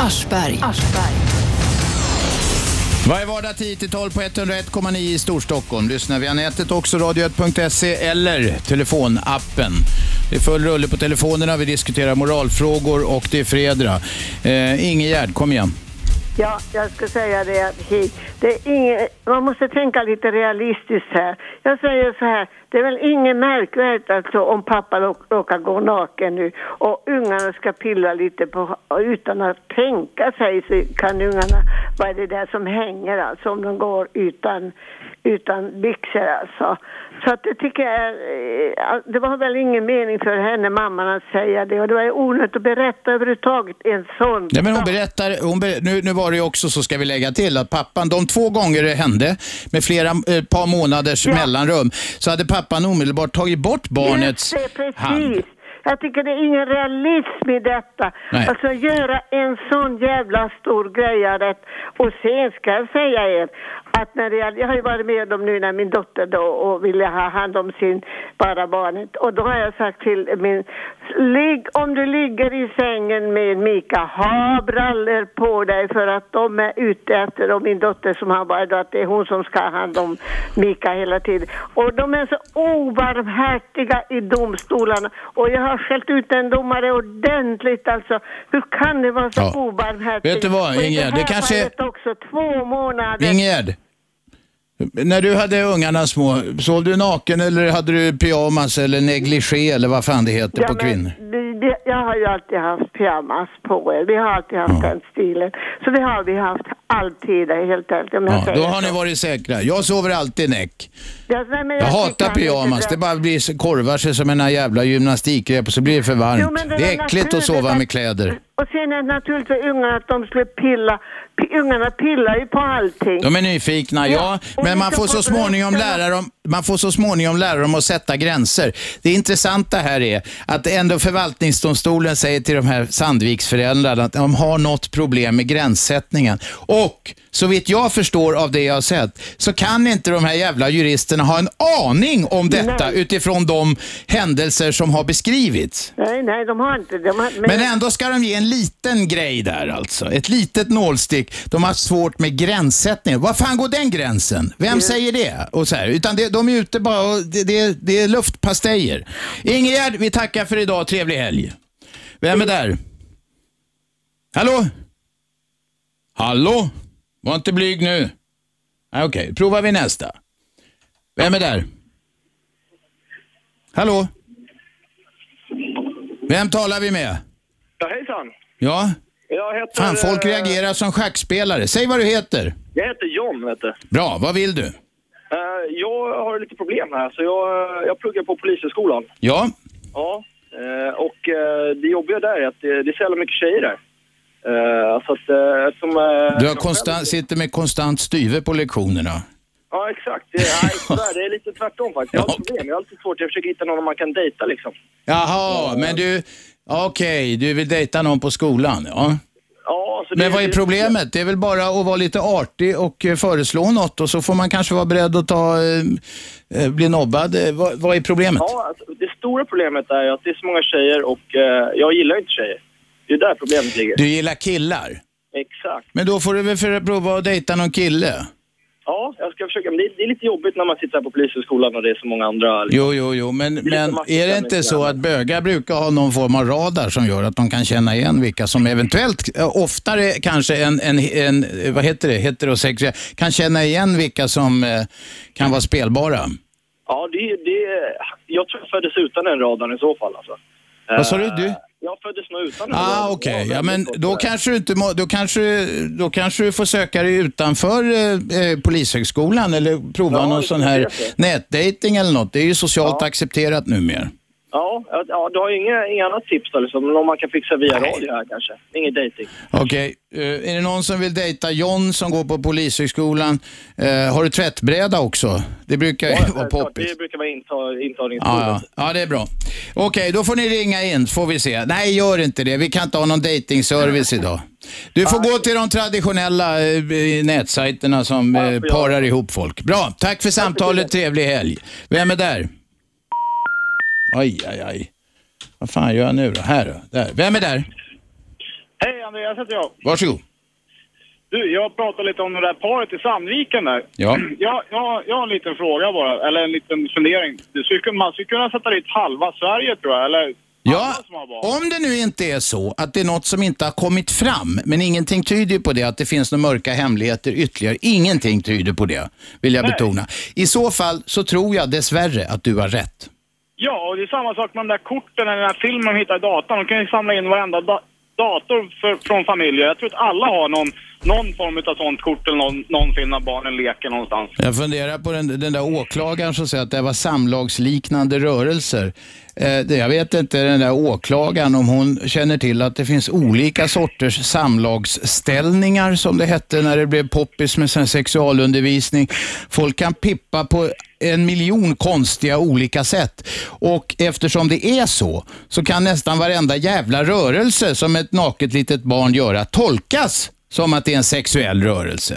Aschberg. Varje vardag 10-12 på 101,9 i Storstockholm. Lyssna via nätet också, radio1.se eller telefonappen. Det är full rulle på telefonerna, vi diskuterar moralfrågor och det är fredag. Eh, Ingegärd, kom igen. Ja, jag ska säga det det är inget, man måste tänka lite realistiskt här. Jag säger så här, det är väl inget märkvärdigt alltså om pappa råk- råkar gå naken nu och ungarna ska pilla lite på, utan att tänka sig så kan ungarna, vad är det där som hänger alltså om de går utan, utan byxor alltså. Så att det tycker jag, är- eh, det var väl ingen mening för henne, mamman, att säga det. Och det var ju onödigt att berätta överhuvudtaget en sån Nej, men hon berättar, hon ber, nu, nu var det ju också, så ska vi lägga till, att pappan, de två gånger det hände, med flera eh, par månaders mellanrum, så hade pappan omedelbart tagit bort barnets Just det, precis. hand. Jag tycker det är ingen realism i detta. Nej. Alltså göra en sån jävla stor grej av det. Och sen ska jag säga er att när gäller- jag har ju varit med om nu när min dotter då och ville ha hand om sin bara barnet. Och då har jag sagt till min ligg om du ligger i sängen med Mika ha brallor på dig för att de är ute efter och min dotter som har varit då att det är hon som ska ha hand om Mika hela tiden. Och de är så obarmhärtiga i domstolarna. Och jag har skällt ut en domare ordentligt alltså. Hur kan det vara så Ja. obarmhärtigt? Vet du vad, Ingegerd, det det kanske- också två månader. Ingegärd, när du hade ungarna små, sov du naken eller hade du pyjamas eller negligé eller vad fan det heter på men kvinnor? vi- vi- Jag har ju alltid haft pyjamas på er. Vi har alltid haft den stilen. Så det har vi haft alltid, helt ärligt. Om jag Ja, säger då har så. ni varit säkra. Jag sover alltid näck. Ja, nej, Jag tycker hatar pyjamas. Det bara blir korvar sig som en jävla gymnastikrep och så blir det för Jo, varmt. men det det är äckligt att sova med kläder. Och sen är det naturligt för ungarna att de skulle pilla. Ungarna pillar ju på allting. De är nyfikna, ja, och men man får, så småningom lära dem, man får så småningom lära dem att sätta gränser. Det intressanta här är att ändå förvaltningsdomstolen säger till de här Sandviksföräldrarna att de har något problem med gränssättningen. Och så vitt jag förstår av det jag har sett så kan inte de här jävla juristerna ha en aning om detta Nej. utifrån de händelser som har beskrivits. Nej, nej, de har inte. De har, Men ändå ska de ge en liten grej där alltså. Ett litet nålstick. De har svårt med gränssättning. Var fan går den gränsen? Vem säger det? Och så här. Utan det, de är ute bara och det, det, det är luftpastejer. Ingegärd, vi tackar för idag. Trevlig helg. Vem är där? Hallå? Hallå? Var inte blyg nu. Okej, provar vi nästa. Vem är där? Hallå? Vem talar vi med? Ja, hejsan. Ja? Jag heter... Fan, folk eh, reagerar som schackspelare. Säg vad du heter. Jag heter John, vet du. Bra, vad vill du? Eh, jag har lite problem här, så jag, jag pluggar på Polishögskolan. Ja? Ja. Eh, och det jobbiga där är att det, det är så jävla mycket tjejer där. Så att eftersom... Du har konstant, själv- sitter med konstant styve på lektionerna. Ja, exakt. Det, nej, tyvärr, det är lite tvärtom faktiskt. Jag har ett problem. Jag har alltid svårt. Jag försöker hitta någon man kan dejta liksom. Jaha, men du, okej, du vill dejta någon på skolan, ja. Ja, så det, Men vad är problemet? Det är väl bara att vara lite artig och eh, föreslå något och så får man kanske vara beredd att ta, eh, eh, bli nobbad. Eh, Vad, vad är problemet? Ja, alltså, det stora problemet är ju att det är så många tjejer och eh, jag gillar inte tjejer. Det är där problemet ligger. Du gillar killar? Exakt. Men då får du väl för prova att dejta någon kille? Ja, jag ska försöka. Men det, det är lite jobbigt när man sitter här på polishögskolan och det är så många andra. liksom. Jo, jo, jo, men, lite men är det inte så att bögar brukar ha någon form av radar som gör att de kan känna igen vilka som eventuellt, eh, oftare kanske en, en, en eh, vad heter det, heterosexuella, kan känna igen vilka som eh, kan vara spelbara? Ja, det, det, jag tror jag föddes utan den radarn i så fall alltså. Vad sa du? Eh, Du? Jag föddes nog utan Ah, radarn. okej. Ja, men då kanske du inte må, då kanske, då kanske du får söka dig utanför eh, eh, polishögskolan eller prova Ja, någon det sån är här det. nätdating eller något. Det är ju socialt accepterat numera. Ja, ja, du har inga, inga annat tips då liksom? Om man kan fixa via radio här kanske? Ingen dejting? Okej, eh, är det någon som vill dejta John som går på polishögskolan? Eh, har du tvättbräda också? Det brukar ju vara självklart. poppis. Det brukar vara intag, intagningsprovet. Ja, ja. ja, det är bra. Okej, då får ni ringa in så får vi se. Nej, gör inte det. Vi kan inte ha någon datingservice idag. Du får gå till de traditionella eh, nätsajterna som eh, parar ihop folk. Bra, tack för samtalet. Trevlig helg. Vem är där? Aj, aj, aj. Vad fan gör jag nu då? Här då. Där. Vem är där? Hej Andreas heter jag. Varsågod. Du, jag pratade lite om det där paret i Sandviken där. Ja. Jag, jag, jag har en liten fråga bara, eller en liten fundering. Du skulle, man skulle kunna sätta dit halva Sverige tror jag, eller Ja, om det nu inte är så att det är något som inte har kommit fram, men ingenting tyder på det, att det finns några mörka hemligheter ytterligare. Ingenting tyder på det, vill jag Nej. betona. I så fall så tror jag dessvärre att du har rätt. Ja, och det är samma sak med de där korten eller den här filmen de hittar i datorn. De kan ju samla in varenda da dator för, från familjer. Jag tror att alla har någon, någon form av sånt kort eller någon, någon film när barnen leker någonstans. Jag funderar på den, den där åklagaren som säger att det var samlagsliknande rörelser. Eh, det, jag vet inte, den där åklagaren, om hon känner till att det finns olika sorters samlagsställningar som det hette när det blev poppis med sån sexualundervisning. Folk kan pippa på en miljon konstiga olika sätt. Och eftersom det är så, så kan nästan varenda jävla rörelse som ett naket litet barn göra tolkas som att det är en sexuell rörelse.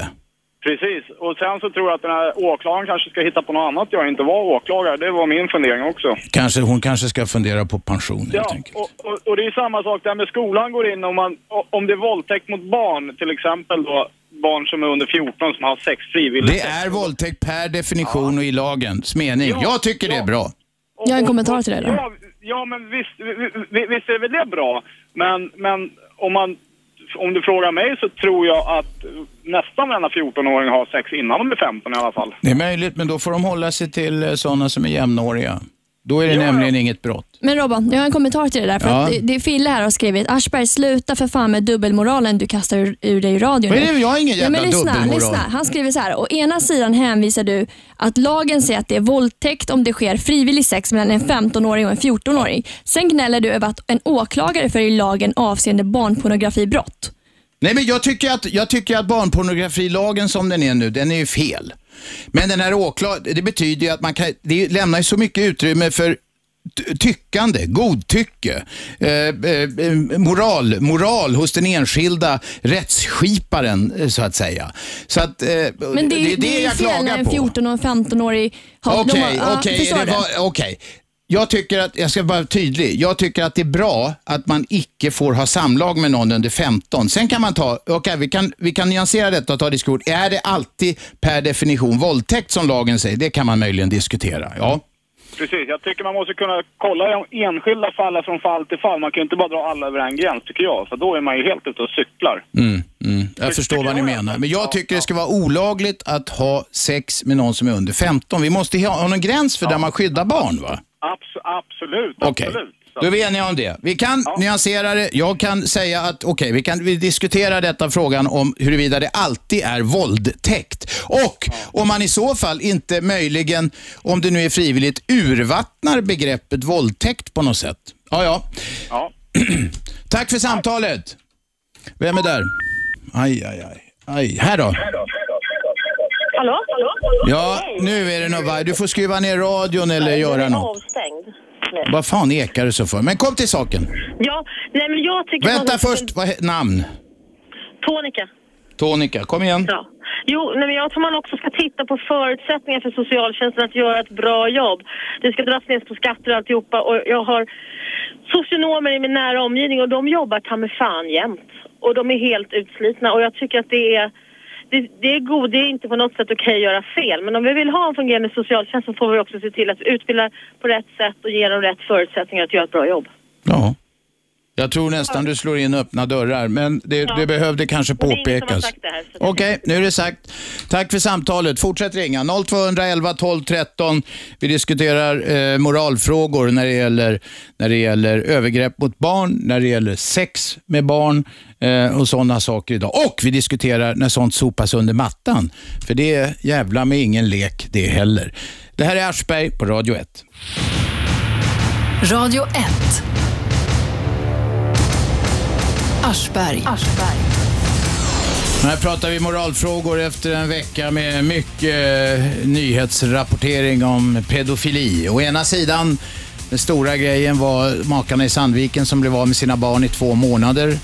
Precis. Och sen så tror jag att den här åklagaren kanske ska hitta på något annat jag inte var åklagare. Det var min fundering också. Kanske, hon kanske ska fundera på pension. Ja, och, och, och det är samma sak där med skolan går in om, man, om det är våldtäkt mot barn, till exempel då barn som är under 14 som har sex frivilligt. Det är våldtäkt per definition och i lagens mening. Jag tycker det är bra. Jag har en kommentar till det då. Ja, ja men visst, vi- vi- visst är väl det bra. Men, men om, man, om du frågar mig så tror jag att nästan varenda 14-åring har sex innan de är 15 i alla fall. Det är möjligt, men då får de hålla sig till eh, sådana som är jämnåriga. Då är det nämligen inget brott. Men Robban, jag har en kommentar till det där. För Ja. att det, är Fille här har skrivit, Aschberg sluta för fan med dubbelmoralen du kastar ur, ur dig i radion. Vad är nu." det? Jag har ingen Ja, men jävla lyssna, dubbelmoral. lyssna. Han skriver så här, å ena sidan hänvisar du att lagen säger att det är våldtäkt om det sker frivillig sex mellan en 15-åring och en 14-åring. Sen gnäller du över att en åklagare följer lagen avseende barnpornografibrott. Nej, men jag tycker, att, jag tycker att barnpornografilagen som den är nu, den är ju fel. Men den här åklag, det betyder ju att man kan, det lämnar ju så mycket utrymme för ty- tyckande, godtycke, eh, eh, moral, moral hos den enskilda rättsskiparen eh, så att säga. Så att, eh, Men det, är- det är det är jag fel när klagar en på. 14 och en 15-årig har... Okej, ja, okej, förstår Jag tycker att, jag ska vara tydlig, jag tycker att det är bra att man icke får ha samlag med någon under 15. Sen kan man ta, okej vi, kan, vi kan nyansera detta och ta diskussion. Är det alltid per definition våldtäkt som lagen säger? Det kan man möjligen diskutera, ja. Precis, jag tycker man måste kunna kolla de enskilda fallen från fall till fall. Man kan ju inte bara dra alla över en gräns tycker jag. För då är man ju helt ute och cyklar. Mm, mm. Jag förstår vad ni menar. Men jag tycker det ska vara olagligt att ha sex med någon som är under 15. Vi måste ha någon gräns för där man skyddar barn va? Abs- absolut, absolut. Då är vi eniga om det. Vi kan nyansera det. Jag kan säga att, okej, vi kan vi diskutera detta frågan om huruvida det alltid är våldtäkt. Och om man i så fall inte möjligen, om det nu är frivilligt, urvattnar begreppet våldtäkt på något sätt. Ja, ja. Ja. Tack för samtalet. Vem är där? Aj, aj, aj. aj. Här då? Hallå? Hallå? Ja, nu är det nog varg. Du får skruva ner radion eller göra Den är något. avstängd. Vad fan ekar det så för? Men kom till saken. Ja, nej men jag tycker... Vänta man- först, vad he- namn? Tonika. Tonika, kom igen. Ja. Jo, nej, men jag tror man också ska titta på förutsättningar för socialtjänsten att göra ett bra jobb. Det ska dras ner på skatter och alltihopa och jag har socionomer i min nära omgivning och de jobbar ta fan jämt. Och de är helt utslitna och jag tycker att det är det, det är god, det är inte på något sätt okej att göra fel. Men om vi vill ha en fungerande socialtjänst så får vi också se till att utbilda på rätt sätt och ge dem rätt förutsättningar att göra ett bra jobb. Ja. Jag tror nästan du slår in öppna dörrar, men det, Ja. det behövde kanske påpekas. Okej, nu är det sagt. Tack för samtalet. Fortsätt ringa. 0211 12 13. Vi diskuterar eh, moralfrågor när det, gäller, när det gäller övergrepp mot barn, när det gäller sex med barn eh, och sådana saker idag. Och vi diskuterar när sånt sopas under mattan. För det är jävla med ingen lek det heller. Det här är Aschberg på Radio 1. Radio 1. Aschberg. Här pratar vi moralfrågor efter en vecka med mycket eh, nyhetsrapportering om pedofili. Å ena sidan, den stora grejen var makarna i Sandviken som blev av med sina barn i två månader.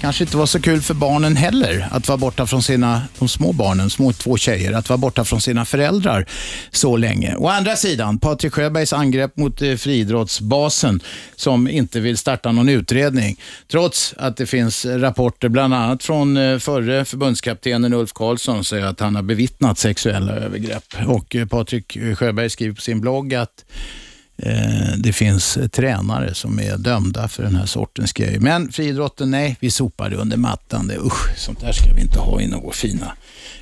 Kanske inte var så kul för barnen heller att vara borta från sina, de små barnen, små två tjejer, att vara borta från sina föräldrar så länge. Å andra sidan, Patrik Sjöbergs angrepp mot eh, friidrottsbasen som inte vill starta någon utredning. Trots att det finns rapporter, bland annat från eh, förre förbundskaptenen Ulf Karlsson, säger att han har bevittnat sexuella övergrepp. Och eh, Patrik Sjöberg skriver på sin blogg att Eh, det finns tränare som är dömda för den här sortens grejer. Men friidrotten, nej, vi sopar det under mattan. Det, usch, sånt där ska vi inte ha i någon fina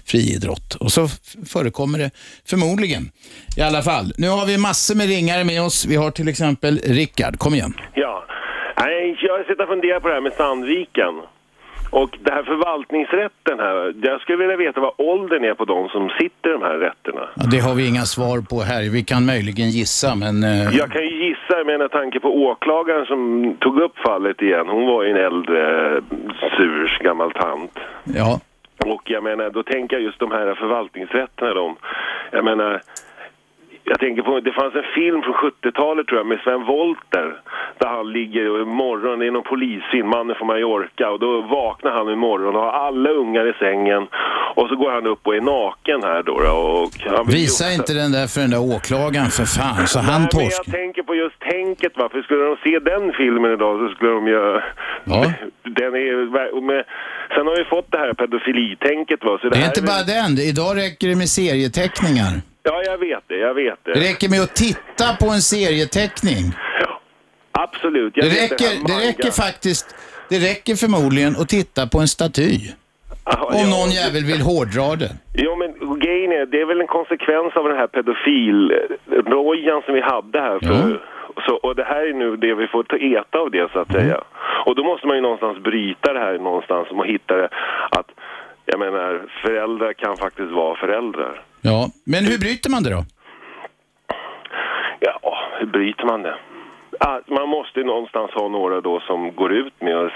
friidrott. Och så förekommer det förmodligen i alla fall. Nu har vi massor med ringare med oss. Vi har till exempel Rickard. Kom igen. Ja. Nej, jag sitter och funderar på det här med Sandviken. Och det här förvaltningsrätten här, jag skulle vilja veta vad åldern är på de som sitter i de här rätterna. Ja, det har vi inga svar på här. Vi kan möjligen gissa, men... eh, Jag kan ju gissa med tanke på åklagaren som tog upp fallet igen. Hon var ju en äldre sur gammal tant. Ja. Och jag menar, då tänker jag just de här förvaltningsrätterna de, jag menar, jag tänker på, det fanns en film från 70-talet tror jag med Sven Wollter där han ligger i morgon, det är någon polisfilm, mannen från Mallorca och då vaknar han i morgon och har alla ungar i sängen och så går han upp och är naken här då och Visa ju- inte den där för den där åklagaren för fan, så han Nej, men torsk. jag tänker på just tänket va, för skulle de se den filmen idag så skulle de ju... Ja. Den är Med, sen har vi fått det här pedofilitänket va, så det, Det är inte väl- bara den. Idag räcker det med serieteckningar. Ja, jag vet det, jag vet det. Det räcker med att titta på en serieteckning. Absolut. Jag Det räcker, det manga. räcker faktiskt, det räcker förmodligen att titta på en staty. Om någon jävel vill hårdra det. Jo, men grejen är, det är väl en konsekvens av den här pedofilrojan som vi hade här för... Så, och det här är nu det vi får ta äta av det så att säga. Och då måste man ju någonstans bryta det här någonstans och hitta det att, jag menar, föräldrar kan faktiskt vara föräldrar. Ja, men hur bryter man det då? Ja, hur bryter man det? Ah, Man måste ju någonstans ha några då som går ut med oss,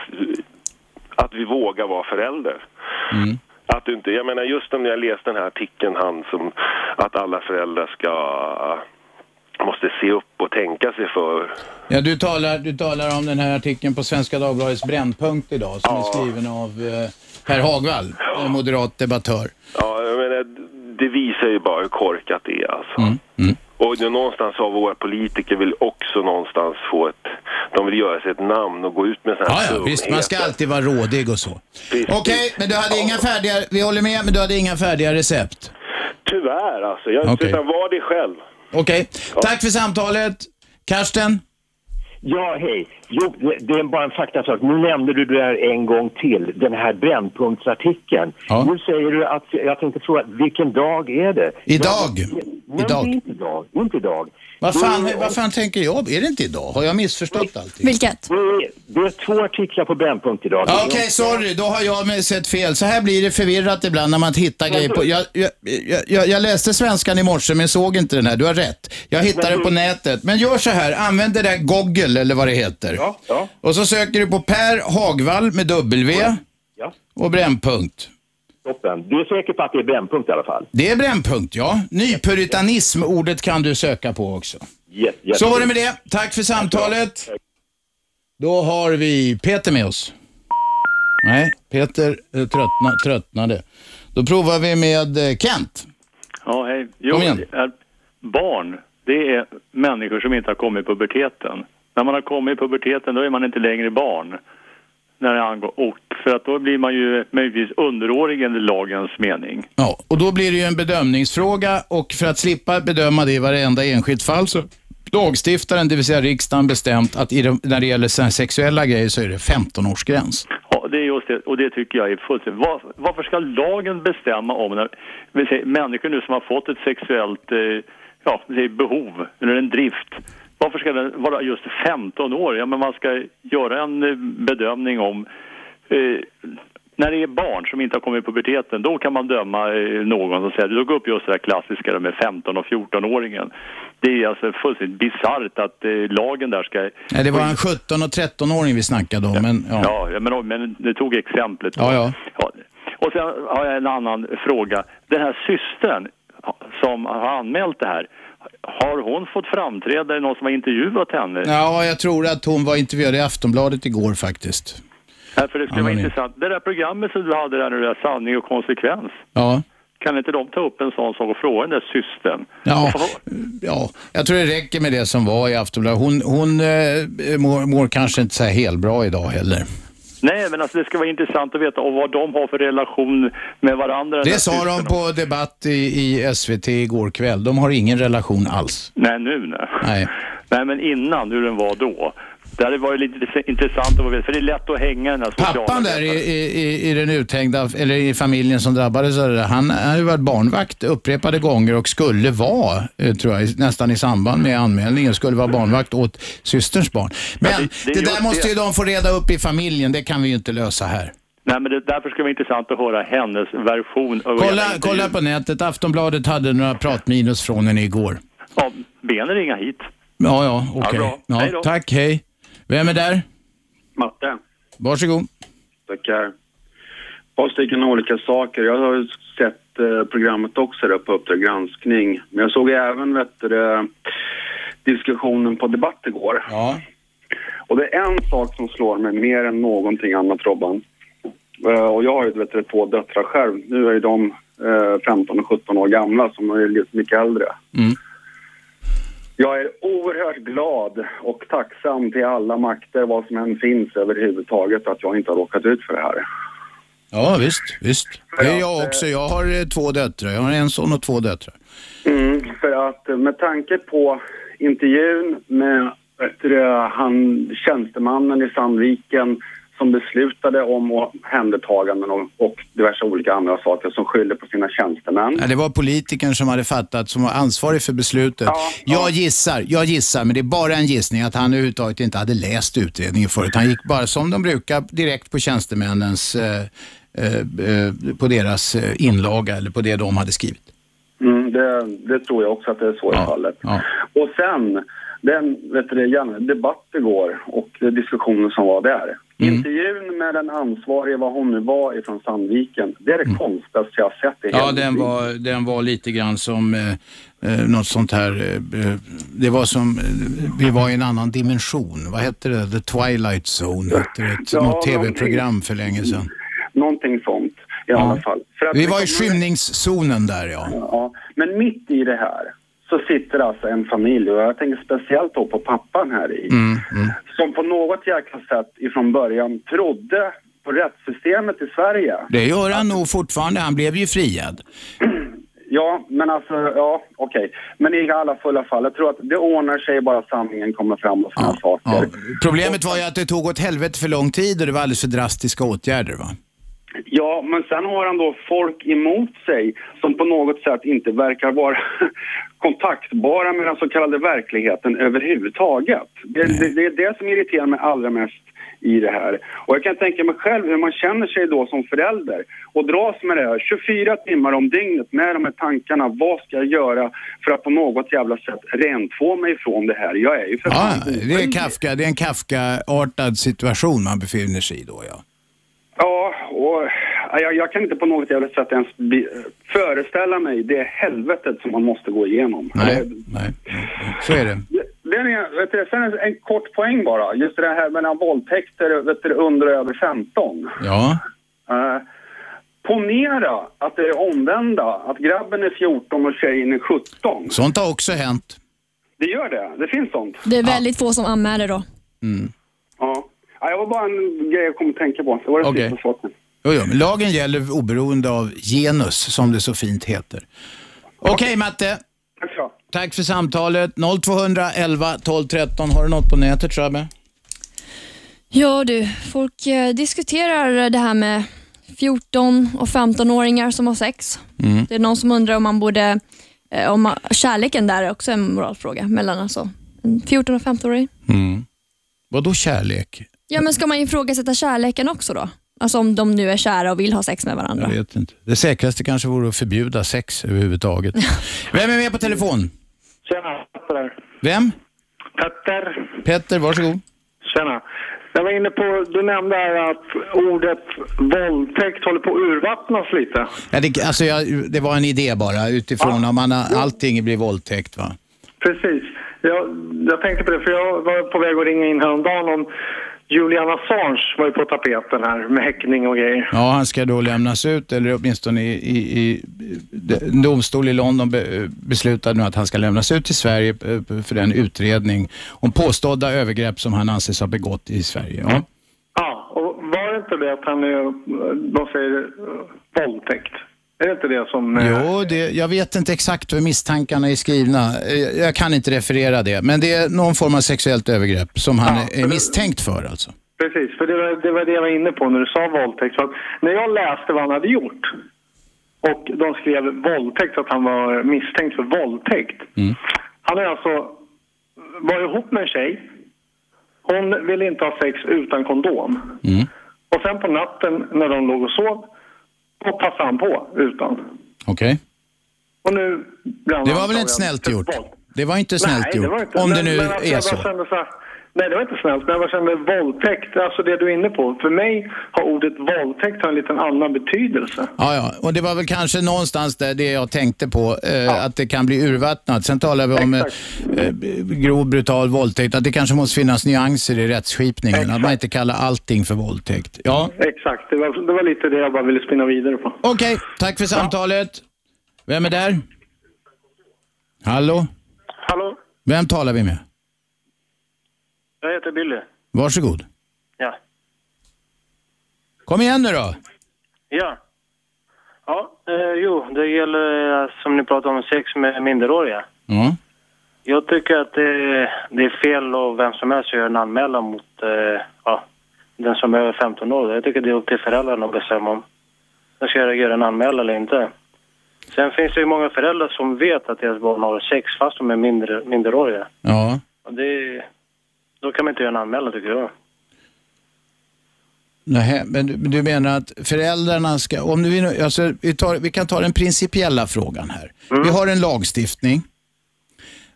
att vi vågar vara förälder. Att du inte, jag menar just om jag läste den här artikeln han som att alla föräldrar ska måste se upp och tänka sig för. Ja, du talar, du talar om den här artikeln på Svenska Dagbladets Brännpunkt idag som är skriven av eh, Per Hagvall, en moderat debattör. Ja, jag menar, det visar ju bara hur korkat det är alltså. Mm. Och nu någonstans har våra politiker vill också någonstans få ett, de vill göra sig ett namn och gå ut med sådana Ja, här ja, visst, man ska alltid vara rådig och så. Okej, men du hade inga färdiga, vi håller med, men du hade inga färdiga recept. Tyvärr alltså, jag Okej. utan var det själv. Okej, tack för samtalet. Karsten? Ja, hej. Jo, det, är bara en faktasak. Nu nämnde du det där en gång till, den här brännpunktsartikeln. Nu säger du att, jag tänkte fråga, vilken dag är det? Idag. Nej, Idag. inte idag. Inte idag. Vad fan, vad fan tänker jag? Är det inte idag? Har jag missförstått allting? Vilket? Det är, det är två artiklar på Brännpunkt idag. Ja, Okej, sorry. Då har jag sett fel. Så här blir det förvirrat ibland när man hittar grejer på... Jag, jag, jag, jag läste Svenskan i morse men såg inte den här. Du har rätt. Jag hittade den på nätet. Men gör så här. Använd det där Google eller vad det heter. Ja, ja. Och så söker du på Per Hagvall med W Ja. och Brännpunkt. Toppen. Du är säker på att det är Brännpunkt i alla fall? Det är Brännpunkt, ja. Nypuritanism, ordet kan du söka på också. Yes, yes. Så var det med det. Tack för samtalet. Då har vi Peter med oss. Nej, Peter eh, tröttna, tröttnade. Då provar vi med eh, Kent. Ja, hej. Jo, Kom igen. barn, det är människor som inte har kommit i puberteten. När man har kommit i puberteten, då är man inte längre barn. När det angår, och för att då blir man ju möjligtvis underårig enligt lagens mening. Ja, och då blir det ju en bedömningsfråga och för att slippa bedöma det i varenda enskilt fall så lagstiftaren, det vill säga riksdagen, bestämt att de, när det gäller sexuella grejer så är det 15-årsgräns. Ja, det är just det, och det tycker jag är fullständigt... Var, varför ska lagen bestämma om när, vi säger, människor nu som har fått ett sexuellt eh, ja, behov eller en drift, varför ska det vara just 15 år? Ja, men man ska göra en eh, bedömning om eh, när det är barn som inte har kommit i puberteten, då kan man döma eh, någon som säger, du tog upp just det där klassiska med 15 och 14-åringen. Det är alltså fullständigt bisarrt att eh, lagen där ska... Nej, det var en 17 och 13-åring vi snackade om, men ja. Ja, ja men, men du tog exemplet. Ja, ja. Ja, Och sen har jag en annan fråga. Den här systern som har anmält det här, har hon fått framträda? Är det någon som har intervjuat henne? Ja, jag tror att hon var intervjuad i Aftonbladet igår faktiskt. Ja, för det skulle vara Anonym. intressant. Det där programmet som du hade där nu, där Sanning och konsekvens. Ja. Kan inte de ta upp en sån sak och fråga den där systern? Ja, ja, jag tror det räcker med det som var i Aftonbladet. Hon, hon eh, mår, mår kanske inte så här helt bra idag heller. Nej, men alltså det ska vara intressant att veta och vad de har för relation med varandra. Det sa de på debatt i, i SVT igår kväll. De har ingen relation alls. Nej, nu nej. Nej. Nej, men innan, hur den var då. Det hade varit lite intressant att veta, för det är lätt att hänga den här. Pappan där i, i, i- den uthängda, eller i familjen som drabbades av det där, han har ju varit barnvakt upprepade gånger och skulle vara, eh, tror jag, nästan i samband med anmälningen, skulle vara barnvakt åt systerns barn. Men det- det, det är där måste det. ju de få reda upp i familjen, det kan vi ju inte lösa här. Nej, men det, därför ska det vara intressant att höra hennes version. Kolla, kolla på nätet, Aftonbladet hade några pratminus från henne igår. Ja, benen ringa hit. Ja, ja, okej. bra. Ja, då. tack, hej. Vem är där? Matte. Varsågod. Tackar. Ett par stycken olika saker. Jag har sett eh, programmet också där på Uppdrag granskning. Men jag såg även vet du, diskussionen på Debatt igår. Ja. Och det är en sak som slår mig mer än någonting annat, Robban. Eh, och jag har ju vet du, två döttrar själv. Nu är ju de eh, 15 och 17 år gamla, som är lite mycket äldre. Mm. Jag är oerhört glad och tacksam till alla makter, vad som än finns överhuvudtaget, att jag inte har råkat ut för det här. Ja, visst, visst. Det är jag också. Jag har eh, två döttrar. Jag har en son och två döttrar. Mm, för att eh, med tanke på intervjun med du, han, tjänstemannen i Sandviken som beslutade om omhändertaganden och, och diverse olika andra saker som skyller på sina tjänstemän. Ja, det var politikern som hade fattat, som var ansvarig för beslutet. jag gissar, jag gissar, men det är bara en gissning, att han överhuvudtaget inte hade läst utredningen förut. Han gick bara som de brukar direkt på tjänstemännens, eh, eh, eh, på deras eh, inlaga eller på det de hade skrivit. Mm, det, det tror jag också att det är så i fallet. Ja. Och sen, den vet du, debatt igår och diskussionen som var där. Mm. Intervjun med den ansvarige, vad hon nu var ifrån Sandviken, det är det konstigaste jag sett i Mm. Ja, den liv. var, den var lite grann som eh, eh, något sånt här, eh, eh, det var som, eh, vi var i en annan dimension. Vad hette det? The Twilight Zone hette det. Ett, Ja, något tv-program för länge sedan. Någonting sånt i alla fall. Vi var i skymningszonen där ja. Ja, men mitt i det här så sitter alltså en familj och jag tänker speciellt då på pappan här i. Mm, mm. Som på något jäkla sätt ifrån början trodde på rättssystemet i Sverige. Det gör han nog fortfarande. Han blev ju friad. Ja, men alltså, ja, okej. Men i alla fulla fall, jag tror att det ordnar sig bara sanningen kommer fram och sådana saker. Problemet var ju att det tog åt helvete för lång tid och det var alldeles för drastiska åtgärder va? Ja, men sen har han då folk emot sig som på något sätt inte verkar vara kontaktbara med den så kallade verkligheten överhuvudtaget. Det, det, det är det som irriterar mig allra mest i det här. Och jag kan tänka mig själv hur man känner sig då som förälder och dras med det här 24 timmar om dygnet med de här tankarna. Vad ska jag göra för att på något jävla sätt rentvå mig från det här? Jag är ju för Ja, det är, Kafka, det är en Kafka-artad situation man befinner sig i då ja. Ja, och jag, jag kan inte på något jävla sätt ens bli, föreställa mig det helvetet som man måste gå igenom. Nej, nej. Så är det. Det är en, vet du, sen en, en kort poäng bara. Just det här mellan våldtäkter vet du, under och över 15. Ja. Eh, ponera att det är omvända, att grabben är 14 och tjejen är 17. Sånt har också hänt. Det gör det, det finns sånt. Det är väldigt få som anmäler då. Ja. Ja, det var bara en grej jag kom att tänka på. Det var det sista saken. Jo, jo, men lagen gäller oberoende av genus, som det så fint heter. Okej, Matte. Tack så. Tack för samtalet. 0200 11 12 13. Har du något på nätet, Shabbe? Ja du, folk eh, diskuterar det här med 14 och 15-åringar som har sex. Mm. Det är någon som undrar om man borde, eh, om man, kärleken där är också en moralfråga mellan alltså en 14 och 15-åring. Mm. Vadå kärlek? Ja men ska man ifrågasätta kärleken också då? Alltså om de nu är kära och vill ha sex med varandra. Jag vet inte. Det säkraste kanske vore att förbjuda sex överhuvudtaget. Vem är med på telefon? Tjena, Petter. Vem? Petter. Petter, varsågod. Tjena. Jag var inne på, du nämnde här att ordet våldtäkt håller på att urvattnas lite. Ja, det, alltså jag, det var en idé bara utifrån om man, har- allting blir våldtäkt. Va? Precis. Jag, jag tänkte på det, för jag var på väg att ringa in häromdagen om Julian Assange var ju på tapeten här med häckning och grejer. Ja, han ska då lämnas ut, eller åtminstone i, i, i en domstol i London be, beslutade nu att han ska lämnas ut till Sverige eh, för den utredning om påstådda övergrepp som han anses ha begått i Sverige. Ja. Ja, och var det inte det att han är, de säger eh, våldtäkt? Är det inte det som... eh, Jo, det, jag vet inte exakt hur misstankarna är skrivna. Eh, Jag kan inte referera det, men det är någon form av sexuellt övergrepp som han är misstänkt för alltså. Precis, för det var, det var det jag var inne på när du sa våldtäkt. För att när jag läste vad han hade gjort och de skrev våldtäkt att han var misstänkt för våldtäkt. Han är alltså var ihop med en tjej. Hon ville inte ha sex utan kondom. Och sen på natten när de låg och sov, då passade han på utan. Okej. Och nu Det var väl inte snällt gjort? Det var inte snällt nej, det gjort, var inte. om det Men- nu men alltså, är jag så. kände så här, nej, det var inte snällt, men jag kände våldtäkt, alltså det du är inne på. För mig har ordet våldtäkt en liten annan betydelse. Ja, ja, och det var väl kanske någonstans där det jag tänkte på, eh, att det kan bli urvattnat. Sen talar vi om eh, grov, brutal våldtäkt, att det kanske måste finnas nyanser i rättsskipningen, att man inte kallar allting för våldtäkt. Ja, Exakt, det var, det var lite det jag bara ville spinna vidare på. okej, tack för samtalet. Vem är där? Hallå? Hallå, Vem talar vi med? Jag heter Billy. Varsågod. Ja. Kom igen nu då. Ja. Ja, eh, jo, det gäller eh, som ni pratar om sex med minderåriga. Ja. Jag tycker att det, det är fel och vem som helst gör en anmälan mot eh, ja, den som är över 15 år. Jag tycker det är upp till föräldrarna att bestämma om de ska göra en anmälan eller inte. Sen finns det ju många föräldrar som vet att deras barn har sex fast de är mindre, minderåriga. Ja. Och det, då kan man inte göra en anmälan tycker jag. Nej, men du, men du menar att föräldrarna ska, om du, vill- alltså, vi, tar, vi kan ta den principiella frågan här. Vi har en lagstiftning.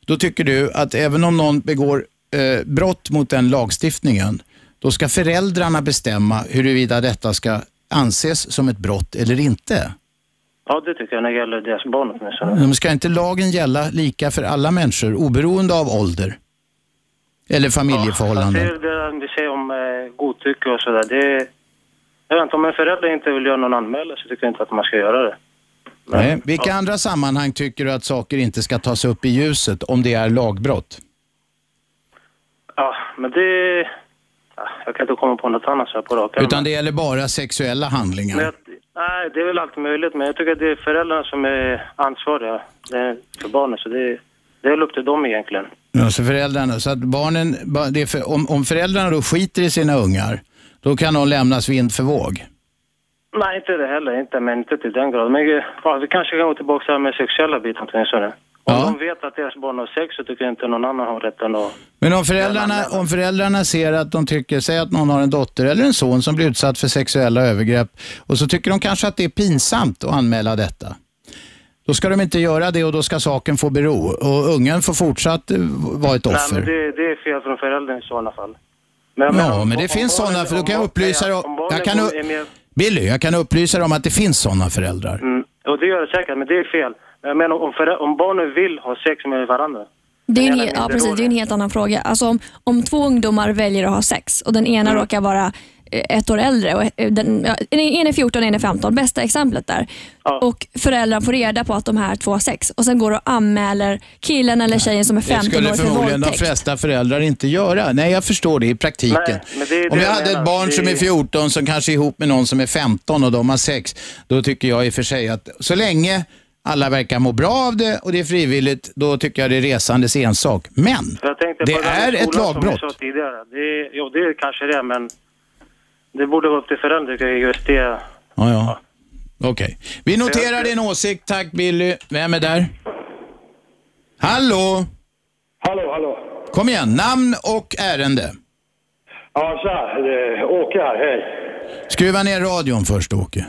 Då tycker du att även om någon begår eh, brott mot den lagstiftningen, då ska föräldrarna bestämma huruvida detta ska anses som ett brott eller inte. Ja, det tycker jag när det gäller deras barn åtminstone. Men ska inte lagen gälla lika för alla människor, oberoende av ålder? Eller familjeförhållanden? Jag ser det vi säger om eh, godtycke och sådär. Det, jag vet inte, om en förälder inte vill göra någon anmälan så tycker jag inte att man ska göra det. Nej. Vilka andra sammanhang tycker du att saker inte ska tas upp i ljuset om det är lagbrott? Ja, men det... ja, Jag kan inte komma på något annat så här på rak. Utan det gäller bara sexuella handlingar? Men jag, Nej, det är väl allt möjligt, men jag tycker att det är föräldrarna som är ansvariga för barnen, så det, det är upp till dem egentligen. Ja, så föräldrarna, så att barnen, för, om, om föräldrarna då skiter i sina ungar, då kan de lämnas vind för våg. Nej, inte det heller, inte, men inte till den graden. Men eh, ja, vi kanske kan gå tillbaka till här med sexuella biten åtminstone. Om de vet att deras barn har sex så tycker jag inte någon annan har rätten att... Men om föräldrarna, om föräldrarna ser att de tycker, säg att någon har en dotter eller en son som blir utsatt för sexuella övergrepp och så tycker de kanske att det är pinsamt att anmäla detta. Då ska de inte göra det och då ska saken få bero och ungen får fortsatt eh, vara ett Nej, offer. men det, det är fel från föräldern i sådana fall. Men ja, menar, men det om- finns sådana, för då kan jag upplysa dig om jag kan, Billy, jag kan upplysa dig om att det finns sådana föräldrar. Mm, och det gör det säkert, men det är fel. Men Jag menar, om, om barnen vill ha sex med varandra. Det är, en, ja, precis, det är en helt annan fråga. Alltså om, om två ungdomar väljer att ha sex och den ena råkar vara ett år äldre och eh, den, ja, en är 14 och en är 15, bästa exemplet där. Och Föräldrar får reda på att de här två har sex och sen går och anmäler killen eller tjejen som är Det 15 skulle år för förmodligen de våldtäkt. flesta föräldrar inte göra. Nej, jag förstår det i praktiken. Nej, men det det Om jag jag hade menar. ett barn Det som är är- 14 som kanske är ihop med någon som är 15 och de har sex, då tycker jag i och för sig att så länge alla verkar må bra av det och det är frivilligt, då tycker jag det är resandes ensak. Men För Jag tänkte det är ett lagbrott. Som jag sa tidigare. Det är, jo, det är kanske det, men det borde vara upp till föräldrar tycker jag, just det. Ja, ja. Okej. Vi noterar din åsikt. Tack Billy. Vem är där? Hallå? Hallå, hallå. Kom igen, namn och ärende. Ja, tja. Åke här. Hej. Skruva ner radion först Åke.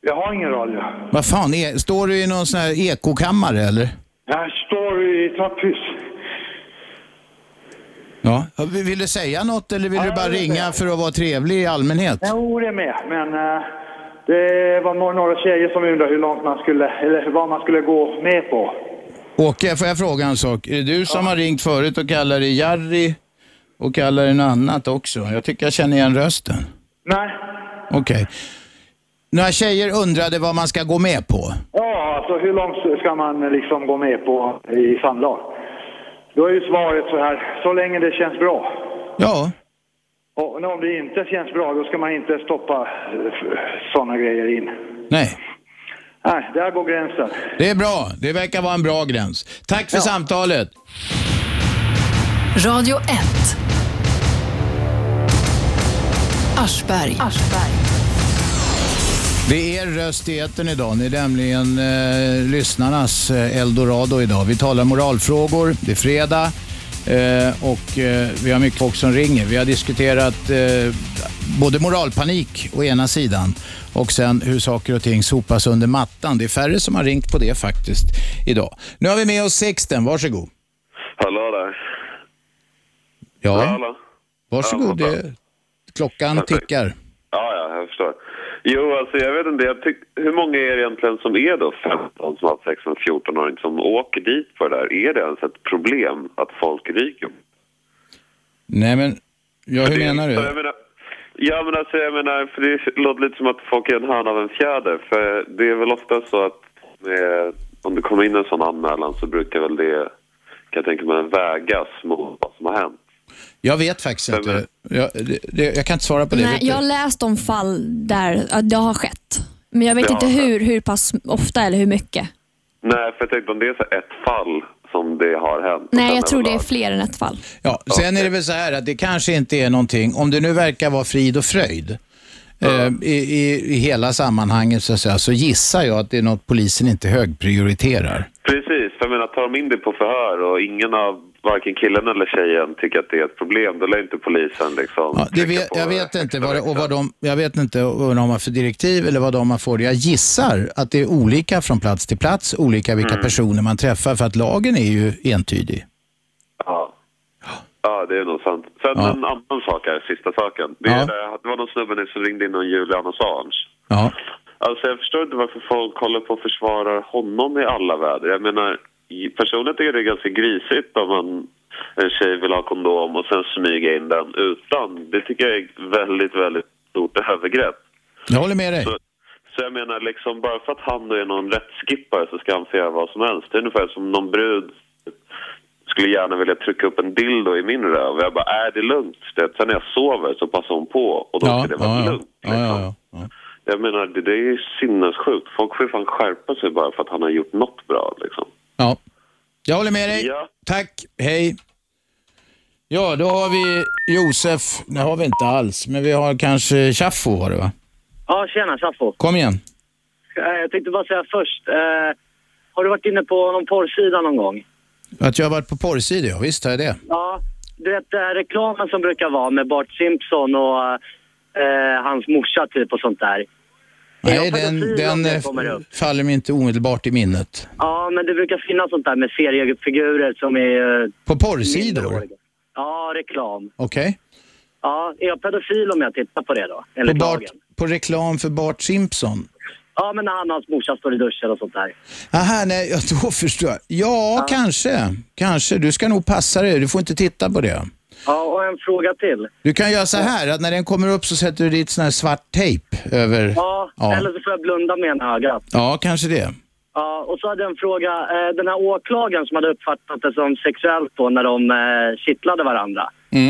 Jag har ingen radio. Vad fan, är, står du i någon sån här ekokammare eller? Jag står i trapphus. Ja. Vill du säga något eller vill Ja, du bara ringa för att vara trevlig i allmänhet? Jo, det är med. Men eh, det var några, tjejer som undrade hur långt man skulle, eller vad man skulle gå med på. Åke, får jag fråga en sak? Är det du som har ringt förut och kallar dig Jarry och kallar dig något annat också? Jag tycker jag känner igen rösten. Nej. Okej. Några tjejer undrade vad man ska gå med på. Ja, alltså hur långt ska man liksom gå med på i samlag? Då är ju svaret så här, så länge det känns bra. Ja. Och om det inte känns bra, då ska man inte stoppa sådana grejer in. Nej. Nej, där går gränsen. Det är bra. Det verkar vara en bra gräns. Tack för samtalet. Radio 1. Aschberg. Det är röst i etern idag. Det är nämligen eh, lyssnarnas eh, eldorado idag. Vi talar moralfrågor. Det är fredag eh, och eh, vi har mycket folk som ringer. Vi har diskuterat eh, både moralpanik å ena sidan och sen hur saker och ting sopas under mattan. Det är färre som har ringt på det faktiskt idag. Nu har vi med oss Sixten. Varsågod. Hallå där. Ja, Hallå. varsågod. Det, klockan tickar. Ja, ja, jag förstår. Jo, alltså jag vet inte. Jag tyck, hur många är det egentligen som är då 15 som har sex med en 14-åring som åker dit för det där? Är det ens ett problem att folk ryker? Nej men, ja, hur menar du? jag menar, ja, men alltså jag menar, för det låter lite som att folk är en höna av en fjäder. För det är väl ofta så att med, om det kommer in en sån anmälan så brukar väl det, kan jag tänka mig, vägas mot vad som har hänt. Jag vet faktiskt inte. Jag, det, jag kan inte svara på det. Nej, jag har läst om fall där det har skett. Men jag vet Det inte hur, hur pass ofta eller hur mycket. Nej, för jag tänkte om det är så ett fall som det har hänt. Nej, jag tror det är fler än ett fall. Ja, sen är det väl så här att det kanske inte är någonting, om det nu verkar vara frid och fröjd eh, i, i, i hela sammanhanget så, att säga, så gissar jag att det är något polisen inte högprioriterar. Precis, för jag menar tar de in det på förhör och ingen av varken killen eller tjejen tycker att det är ett problem, då lär inte polisen liksom... Ja, det vet, jag vet inte vad, det, och vad de, jag vet inte vad de har för direktiv eller vad de har för. Jag gissar att det är olika från plats till plats, olika vilka Mm. personer man träffar för att lagen är ju entydig. Ja. Ja, det är nog sant. Sen Ja. en annan sak här, sista saken. Det, är Ja. det, var någon snubbe nu som ringde in om Julian Assange. Ja. Alltså jag förstår inte varför folk håller på och försvarar honom i alla väder. Jag menar, personligen tycker jag det är ganska grisigt om man, en tjej vill ha kondom och sen smyga in den utan. Det tycker jag är väldigt, väldigt stort övergrepp. Jag håller med dig. Så, så jag menar, liksom, bara för att han då är någon rättskippare så ska han få göra vad som helst. Det är ungefär som någon brud skulle gärna vilja trycka upp en dildo i min röv. Jag bara, är det lugnt? Sen när jag sover så passar hon på och då ska det vara ja, lugnt. ja, ja, ja. Jag menar, det, det är ju sinnessjukt. Folk får ju fan skärpa sig bara för att han har gjort något bra liksom. Ja. Jag håller med dig. Ja. Tack, hej. Ja, då har vi Josef. Det har vi inte alls, men vi har kanske Chaffo har det va? Ja, tjena Chaffo. Kom igen. Eh, Jag tänkte bara säga först. Eh, har du varit inne på någon porrsida någon gång? Att jag har varit på porrsidor, ja visst har jag det. Ja. Du vet eh, reklamen som brukar vara med Bart Simpson och eh, hans morsa typ och sånt där. Nej, den, den eh, faller mig inte omedelbart i minnet. Ja, men det brukar finnas sånt där med seriefigurer som är... eh, På porrsidor? Ja, reklam. Okej. Ja, är jag pedofil om jag tittar på det då? På, Bart, på reklam för Bart Simpson? Ja, men när han och hans morsa står i duschen och sånt där. Aha, nej, ja, då förstår jag. Ja, kanske. Kanske. Du ska nog passa dig. Du får inte titta på det. Ja, och en fråga till. Du kan göra så här, att när den kommer upp så sätter du dit sån här svart tejp över... Ja, Ja. eller så får jag blunda med ena ögat. Ja, kanske det. Ja, och så hade jag en fråga. Eh, Den här åklagaren som hade uppfattat det som sexuellt då när de eh, kittlade varandra. Mm.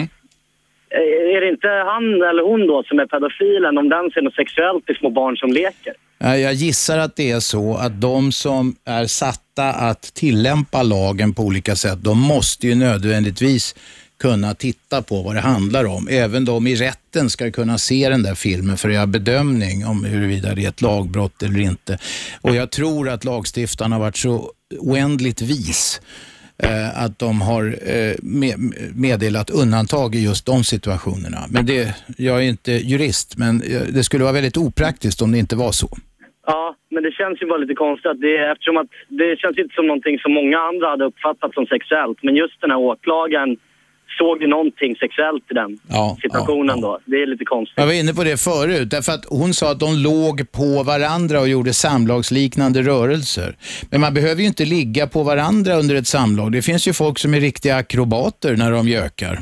Eh, Är det inte han eller hon då som är pedofilen om den ser något sexuellt i små barn som leker? Ja, Jag gissar att det är så att de som är satta att tillämpa lagen på olika sätt, de måste ju nödvändigtvis kunna titta på vad det handlar om. Även de i rätten ska kunna se den där filmen för att göra bedömning om huruvida det är ett lagbrott eller inte. Och jag tror att lagstiftarna har varit så oändligt vis eh, att de har eh, med, meddelat undantag i just de situationerna. Men det, jag är inte jurist, men eh, det skulle vara väldigt opraktiskt om det inte var så. Ja, men det känns ju bara lite konstigt att det, eftersom att det känns inte som någonting som många andra hade uppfattat som sexuellt. Men just den här åklagaren såg ju någonting sexuellt i den Ja, situationen då. Det är lite konstigt. Jag var inne på det förut, därför att hon sa att de låg på varandra och gjorde samlagsliknande rörelser. Men man behöver ju inte ligga på varandra under ett samlag. Det finns ju folk som är riktiga akrobater när de gökar.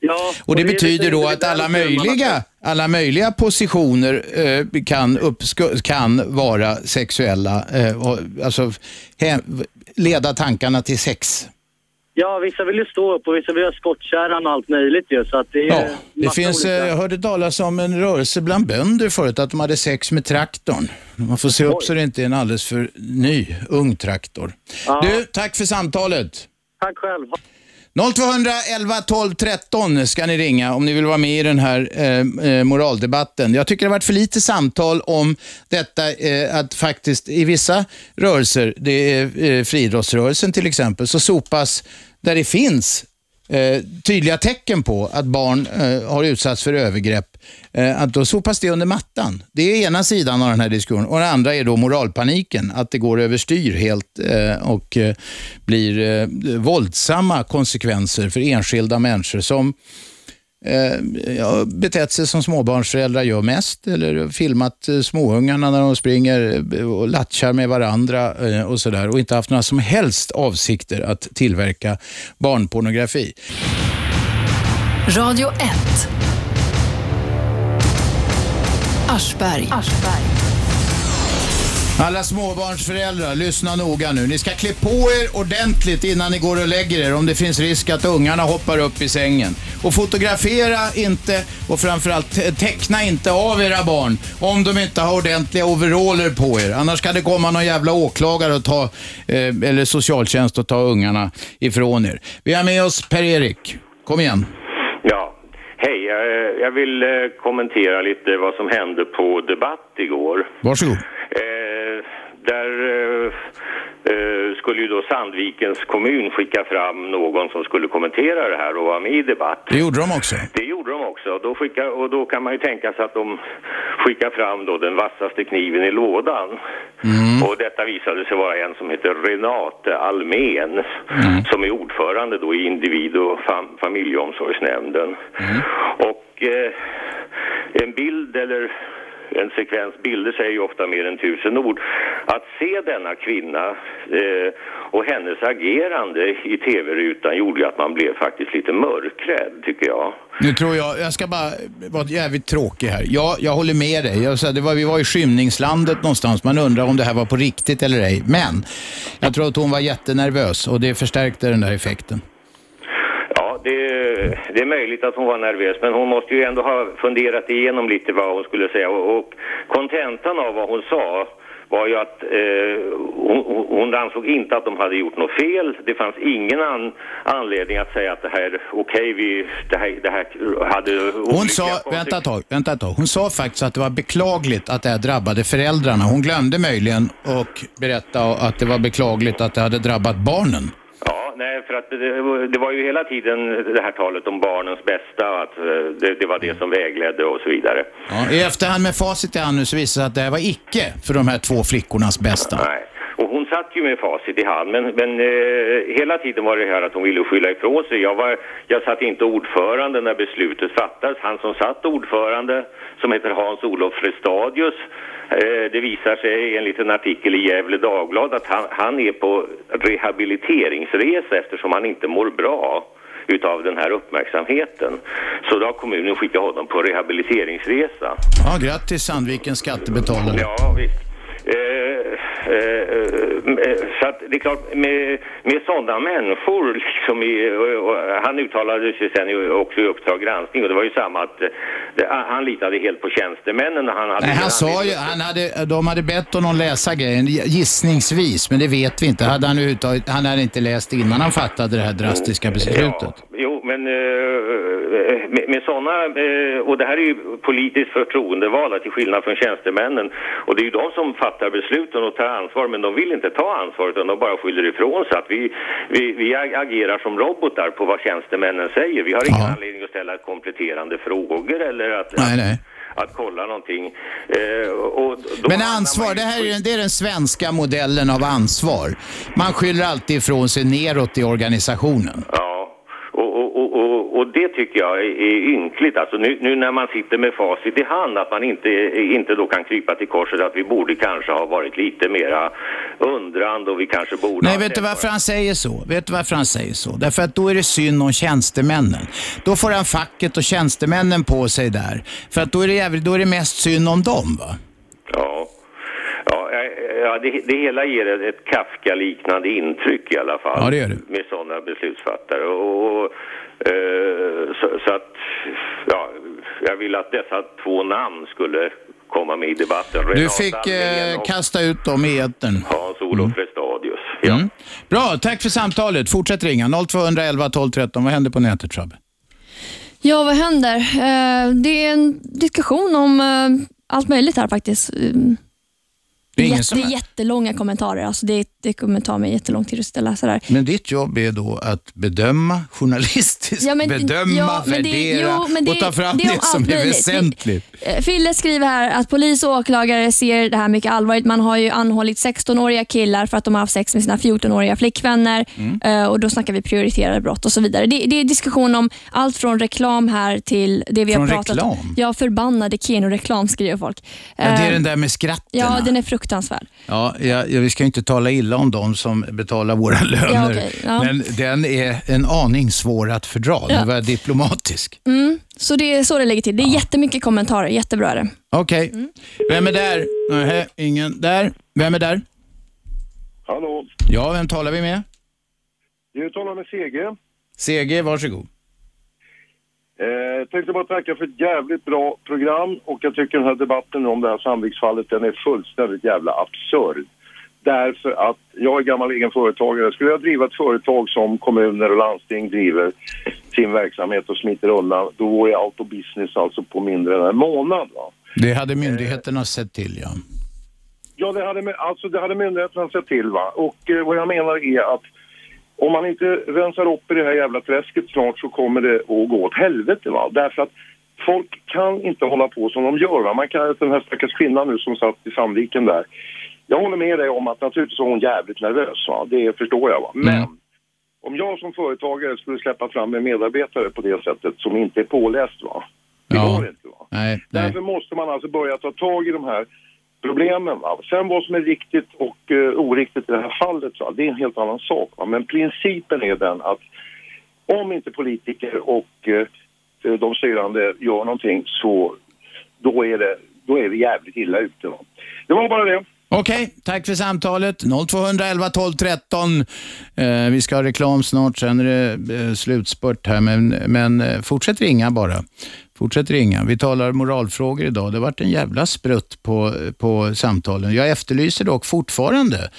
Ja, Och det är betyder lite då att alla möjliga, alla möjliga positioner eh, kan, upp, sku- kan vara sexuella, eh, och, alltså he, leda tankarna till sex. Ja, vissa vill ju stå upp och vissa vill ha skottkärran och allt möjligt ju. Så att det är Ja, det finns, eh, olika- jag hörde talas om en rörelse bland bönder förut, att de hade sex med traktorn. Man får se upp så det inte är en alldeles för ny, ung traktor. Ja. Du, tack för samtalet. Tack själv. 0211 12 13 ska ni ringa om ni vill vara med i den här eh, eh, moraldebatten. Jag tycker det har varit för lite samtal om detta eh, att faktiskt i vissa rörelser, det är eh, friidrottsrörelsen till exempel, så sopas där det finns eh, tydliga tecken på att barn eh, har utsatts för övergrepp, eh, att då sopas det under mattan. Det är ena sidan av den här diskussionen. Och den andra är då moralpaniken, att det går överstyr helt eh, och eh, blir eh, våldsamma konsekvenser för enskilda människor som eh, ja, betett sig som småbarnsföräldrar gör mest eller filmat eh, småungarna när de springer eh, och latchar med varandra eh, och sådär och inte haft några som helst avsikter att tillverka barnpornografi. Radio 1. Aschberg. Alla småbarnsföräldrar, lyssna noga nu. Ni ska klä på er ordentligt innan ni går och lägger er om det finns risk att ungarna hoppar upp i sängen. Och fotografera inte och framförallt te- teckna inte av era barn om de inte har ordentliga overaller på er. Annars kan det komma någon jävla åklagare och ta, eh, eller socialtjänst och ta ungarna ifrån er. Vi har med oss Per-Erik. Kom igen. Ja, hej. Jag, jag vill eh, kommentera lite vad som hände på Debatt igår. Varsågod. Eh, där eh, eh, skulle ju då Sandvikens kommun skicka fram någon som skulle kommentera det här och vara med i debatt. Det gjorde de också. Det gjorde de också. Då skicka, och då kan man ju tänka sig att de skickar fram då den vassaste kniven i lådan. Och detta visade sig vara en som heter Renate Almén som är ordförande då i individ- och fam- familjeomsorgsnämnden. Och eh, en bild eller en sekvens bilder säger ju ofta mer än tusen ord. Att se denna kvinna eh, och hennes agerande i tv-rutan gjorde ju att man blev faktiskt lite mörkrädd tycker jag. Nu tror jag, jag ska bara vara jävligt tråkig här. Ja, jag håller med dig. Jag, sa, det var, vi var i skymningslandet någonstans. Man undrar om det här var på riktigt eller ej. Men jag tror att hon var jättenervös och det förstärkte den där effekten. Det, det är möjligt att hon var nervös, men hon måste ju ändå ha funderat igenom lite vad hon skulle säga. Och kontentan av vad hon sa var ju att eh, hon, hon- ansåg inte att de hade gjort något fel. Det fanns ingen an, anledning att säga att det här, okej, vi, det här, det här hade Hon sa, vänta ett tag, vänta ett tag. Hon sa faktiskt att det var beklagligt att det här drabbade föräldrarna. Hon glömde möjligen och berätta att det var beklagligt att det hade drabbat barnen. Nej, för att det, var- det var ju hela tiden det här talet om barnens bästa och att eh, det, det var det som vägledde och så vidare. Ja, I efterhand med facit i hand nu så visar det sig att det här var icke för de här två flickornas bästa. Nej. Och hon satt ju med facit i hand, men, men eh, hela tiden var det här att hon ville skylla ifrån sig. Jag, var, jag satt inte ordförande när beslutet fattades. Han som satt ordförande, som heter Hans-Olof Frestadius, det visar sig enligt en artikel i Gävle Dagblad att han, han är på rehabiliteringsresa eftersom han inte mår bra utav den här uppmärksamheten. Så då har kommunen skickat honom på rehabiliteringsresa. Ja, grattis Sandvikens skattebetalare. Ja, visst. Eh, eh, eh, så att det är klart, med, med sådana människor, liksom i, och, han uttalade sig sen också i Uppdrag granskning och det var ju samma att det, han litade helt på tjänstemännen. och Han hade Nej, han sa ju, han hade, de hade bett honom läsa grejen gissningsvis, men det vet vi inte. Hade han, överhuvudtaget- han hade inte läst innan han fattade det här drastiska beslutet. Jo, men eh, med, sådana, eh, och det här är ju politiskt förtroendevalda till skillnad från tjänstemännen. Och det är ju de som fattar besluten och tar ansvar, men de vill inte ta ansvar utan de bara skyller ifrån sig. Att vi, vi, vi ag- agerar som robotar på vad tjänstemännen säger. Vi har ingen anledning att ställa kompletterande frågor eller att, Nej, nej. att kolla någonting. Eh, Men ansvar, det här är, det är den svenska modellen av ansvar. Man skyller alltid ifrån sig neråt i organisationen. Ja, och, och, och, och, och det tycker jag är, ynkligt. Alltså nu, nu när man sitter med facit i hand, att man inte, inte då kan krypa till korset, att vi borde kanske ha varit lite mera undrande och vi kanske borde Nej, vet du varför han säger så? Vet du varför han säger så? Därför att då är det synd om tjänstemännen. Då får han facket och tjänstemännen på sig där. För att då är det, jävligt, då är det mest synd om dem va? Ja, ja, eh, ja det, det hela ger ett, Kafka-liknande intryck i alla fall. Ja, det gör det. Med sådana beslutsfattare. Och, och, eh, så, så att, ja, jag vill att dessa två namn skulle komma med i debatten. Du Renata fick Almén eh, kasta ut dem i etern. Hans-Olof Frestadius. Mm. Bra, tack för samtalet. Fortsätt ringa. 0211 12 13. Vad händer på nätet, Shabbe? Ja, vad händer? Eh, det är en diskussion om eh, allt möjligt här faktiskt. Mm. Det är ingen Jätte, som det är jättelånga kommentarer. Alltså det, det kommer ta mig jättelång tid att läsa det här. Men ditt jobb är då att bedöma journalistiskt, Ja, men- bedöma, ja, men det- värdera jo, men det- och ta fram det det, om som är möjligt. väsentligt. Eh, Fille skriver här att polis och åklagare ser det här mycket allvarligt. Man har ju anhållit 16-åriga killar för att de har haft sex med sina 14-åriga flickvänner. Mm. Eh, och Då snackar vi prioriterade brott och så vidare. Det, det är diskussion om allt från reklam här till det vi Från har pratat om. reklam? Ja, förbannade Keno-reklam skriver folk. Ja, det är Eh, den där med skratten. Ja, den är fruktansvärd. Ja, ja, ja, vi ska inte tala illa om de som betalar våra löner. Ja, okej, ja. Men den är en aning svår att fördra. Ja. Nu var jag diplomatisk. Mm, så det är så det ligger till. Det är jättemycket kommentarer. Jättebra är det. Okej. Mm. Vem är där? Nähä, ingen där. Vem är där? Hallå, Ja, vem talar vi med? du talar med CG. CG, varsågod. Eh, tänkte bara tacka för ett jävligt bra program och jag tycker den här debatten om det här Sandviksfallet den är fullständigt jävla absurd. Därför att jag är gammal egen företagare. Skulle jag driva ett företag som kommuner och landsting driver sin verksamhet och smiter undan, då går jag out of business alltså på mindre än en månad. Va? Det hade myndigheterna sett till, ja. Ja, det hade, alltså, det hade myndigheterna sett till. Va? Och eh, vad jag menar är att om man inte rensar upp i det här jävla träsket snart så kommer det att gå åt helvete. Va? Därför att folk kan inte hålla på som de gör. Va? Man kan, den här stackars kvinnan nu som satt i Sandviken där. Jag håller med dig om att naturligtvis var hon jävligt nervös. Va? Det förstår jag. Va? Men om jag som företagare skulle släppa fram en medarbetare på det sättet som inte är påläst. Va? Det går inte. Va? Nej, nej. Därför måste man alltså börja ta tag i de här problemen. Va? Sen vad som är riktigt och uh, oriktigt i det här fallet, va? det är en helt annan sak. Va? Men principen är den att om inte politiker och uh, de styrande gör någonting så då är, det, då är vi jävligt illa ute. Va? Det var bara det. Okej, tack för samtalet. 0211 12 13. Eh, vi ska ha reklam snart, sen är det eh, slutspurt här, men, men eh, fortsätt ringa bara. Fortsätt ringa. Vi talar moralfrågor idag. Det har varit en jävla sprutt på, på samtalen. Jag efterlyser dock fortfarande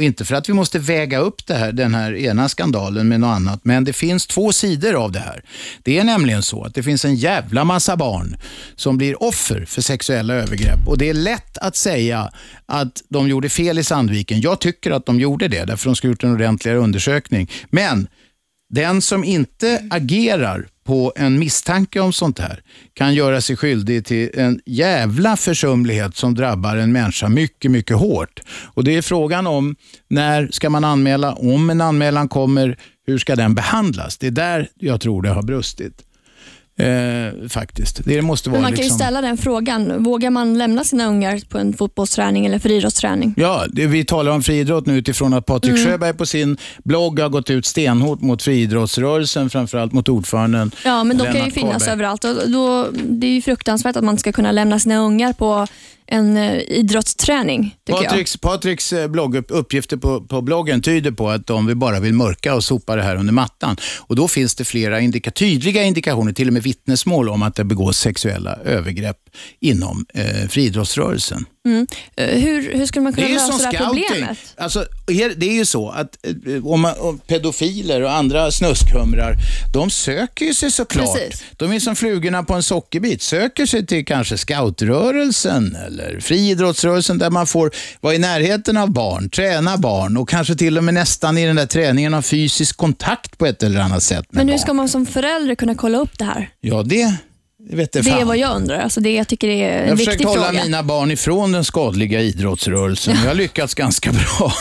inte för att vi måste väga upp det här, den här ena skandalen med något annat, men det finns två sidor av det här. Det är nämligen så att det finns en jävla massa barn som blir offer för sexuella övergrepp och det är lätt att säga att de gjorde fel i Sandviken. Jag tycker att de gjorde det, därför de ska ha gjort en ordentligare undersökning. Men den som inte agerar på en misstanke om sånt här kan göra sig skyldig till en jävla försumlighet som drabbar en människa mycket, mycket hårt. Och Det är frågan om när ska man anmäla, om en anmälan kommer, hur ska den behandlas? Det är där jag tror det har brustit. Eh, faktiskt. Det måste vara Men man kan liksom... ju ställa den frågan. Vågar man lämna sina ungar på en fotbollsträning eller friidrottsträning? Ja, det, vi talar om friidrott nu utifrån att Patrik Mm. Sjöberg på sin blogg har gått ut stenhårt mot friidrottsrörelsen, framförallt mot ordföranden Ja, men de kan ju Lennart finnas Karlberg. överallt. Och då, det är ju fruktansvärt att man ska kunna lämna sina ungar på en eh, idrottsträning, tycker jag. Patriks, eh, blogg, uppgifter på, på bloggen tyder på att de bara vill mörka och sopa det här under mattan. Och Då finns det flera indika, tydliga indikationer, till och med vittnesmål om att det begås sexuella övergrepp inom eh, friidrottsrörelsen. Mm. Eh, Hur, hur skulle man kunna lösa som det här scouting. problemet? Alltså, det är ju så att eh, om man, om pedofiler och andra snuskhumrar, de söker ju sig såklart. Precis. De är som flugorna på en sockerbit, söker sig till kanske scoutrörelsen eller friidrottsrörelsen där man får vara i närheten av barn, träna barn och kanske till och med nästan i den där träningen ha fysisk kontakt på ett eller annat sätt Men hur barn. ska man som förälder kunna kolla upp det här? Ja, det vet det Det är vad jag undrar. Alltså det jag tycker är Jag en har försökt hålla fråga. mina barn ifrån den skadliga idrottsrörelsen. Jag har lyckats ganska bra.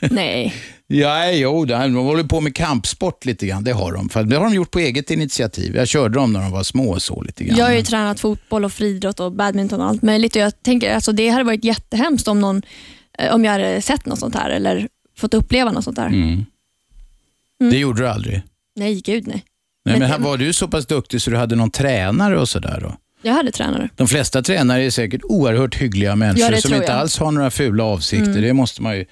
Nej. Ja, jo, det de håller på med kampsport lite grann. Det har de. Det har de gjort på eget initiativ. Jag körde dem när de var små så lite grann. Jag har ju tränat fotboll och friidrott och badminton och allt möjligt. Och jag tänker alltså det hade varit jättehemskt om, någon, eh, om jag hade sett något sånt här eller fått uppleva något sånt här. Mm. Det gjorde du aldrig? Nej, gud nej. Nej, men här var du så pass duktig så du hade någon tränare och sådär då? Jag hade tränare. De flesta tränare är säkert oerhört hyggliga människor Ja, som inte jag. alls har några fula avsikter. Mm. Det måste man, ju,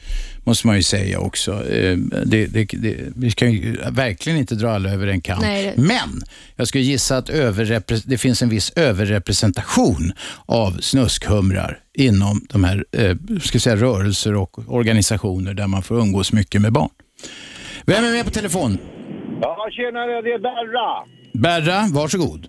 måste man ju säga också. Eh, Det, det, det, vi kan ju verkligen inte dra alla över en kam. Men jag skulle gissa att det finns en viss överrepresentation av snuskhumrar inom de här eh, ska säga, rörelser och organisationer där man får umgås mycket med barn. Vem är med på telefon? Ja, tjenare, det är Berra. Berra, varsågod.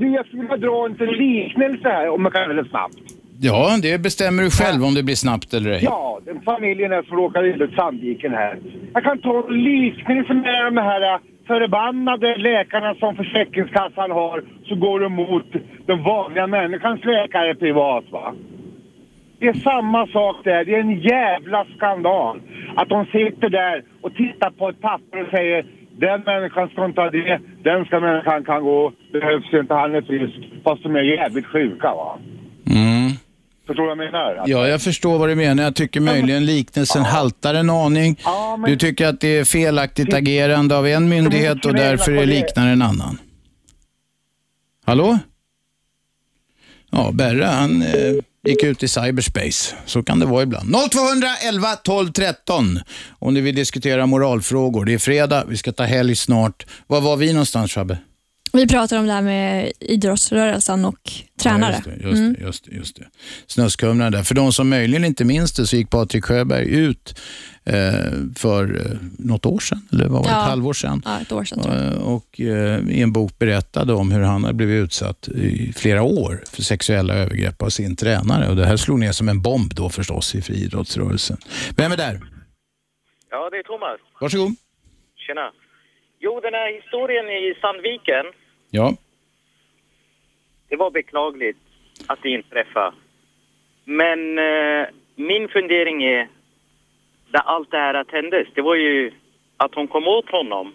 Du, jag skulle vilja dra en liknelse här, om jag kan det snabbt. Ja, det bestämmer du själv om det blir snabbt eller ej. Ja, den familjen är som illa ut Sandviken här. Jag kan ta en liknelse med de här äh, förbannade läkarna som Försäkringskassan har, så går de mot den vanliga människans läkare privat va. Det är samma sak där. Det är en jävla skandal att de sitter där och tittar på ett papper och säger den människan ska inte ha det, den ska människan kan gå, behövs inte, han är frisk. Fast de är jävligt sjuka va. Mm. Förstår du vad jag menar? Ja, jag förstår vad du menar. Jag tycker möjligen liknelsen haltar en aning. Du tycker att det är felaktigt agerande av en myndighet och därför är liknar en annan. Hallå? Ja, Berra han eh, gick ut i cyberspace. Så kan det vara ibland. 0211 12 13 om ni vill diskutera moralfrågor. Det är fredag, vi ska ta helg snart. Var var vi någonstans Fabbe? Vi pratar om det här med idrottsrörelsen och tränare. Ja, just det, just, Mm. det, just, det, just det. Snöskumrarna där. För de som möjligen inte minns det så gick Patrik Sjöberg ut eh, för eh, något år sedan, eller vad var det, Ja. ett halvår sedan. Ja, ett år sedan tror jag. Eh, och eh, i en bok berättade om hur han hade blivit utsatt i flera år för sexuella övergrepp av sin tränare. Och det här slog ner som en bomb då förstås i friidrottsrörelsen. Vem är där? Ja, det är Thomas. Varsågod. Tjena. Jo, den här historien i Sandviken, Ja. det var beklagligt att det inträffade. Men eh, min fundering är, där allt det här tändes, det var ju att hon kom åt honom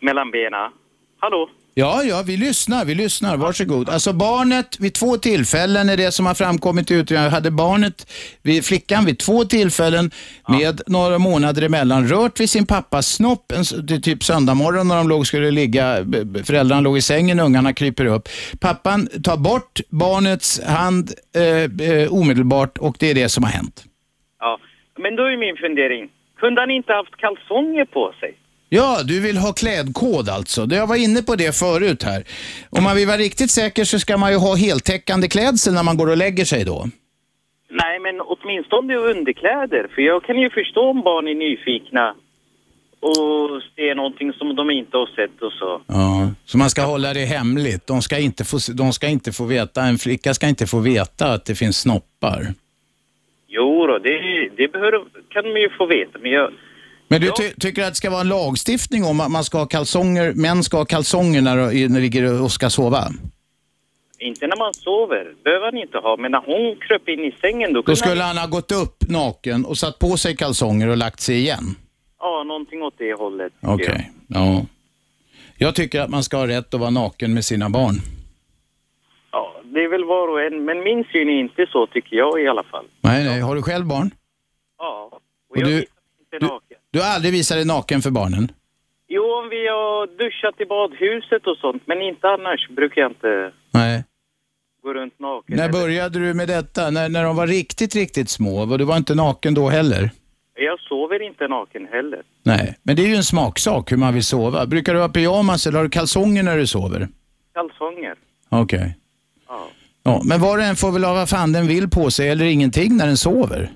mellan benen. Hallå? Ja, ja, vi lyssnar, vi lyssnar. Varsågod. Alltså barnet vid två tillfällen är det som har framkommit i utredningen. Hade barnet, vid, flickan vid två tillfällen med några månader emellan rört vid sin pappas snopp, en, typ söndag morgon när de låg, skulle ligga, föräldrarna låg i sängen, ungarna kryper upp. Pappan tar bort barnets hand eh, omedelbart och det är det som har hänt. Ja. Men då är min fundering, kunde han inte haft kalsonger på sig? Ja, du vill ha klädkod alltså. Jag var inne på det förut här. Om man vill vara riktigt säker så ska man ju ha heltäckande klädsel när man går och lägger sig då. Nej, men åtminstone underkläder. För jag kan ju förstå om barn är nyfikna och ser någonting som de inte har sett och så. Ja, så man ska hålla det hemligt. De ska inte få, de ska inte få veta, en flicka ska inte få veta att det finns snoppar. Jo då, det, det behöver, kan de ju få veta. Men jag, Men du ty tycker att det ska vara en lagstiftning om att man ska ha kalsonger, män ska ha kalsonger när de ligger och ska sova? inte när man sover, behöver han inte ha. Men när hon kröp in i sängen då Då skulle han... han ha gått upp naken och satt på sig kalsonger och lagt sig igen? Ja, någonting åt det hållet. Okej, ja. Jag tycker att man ska ha rätt att vara naken med sina barn. Ja, det är väl var och en. Men min syn är inte så, tycker jag i alla fall. Nej, nej. Har du själv barn? Ja. Och, Och jag du- inte naken. Du har aldrig visat dig naken för barnen? Jo, om vi har duschat i badhuset och sånt. Men inte annars brukar jag inte Nej. gå runt naken. När började du med detta? När, när de var riktigt, riktigt små? Du var inte naken då heller? Jag sover inte naken heller. Nej, men det är ju en smaksak hur man vill sova. Brukar du ha pyjamas eller har du kalsonger när du sover? Kalsonger. Okej. Ja. Ja, men var och en får väl ha vad fan den vill på sig eller ingenting när den sover.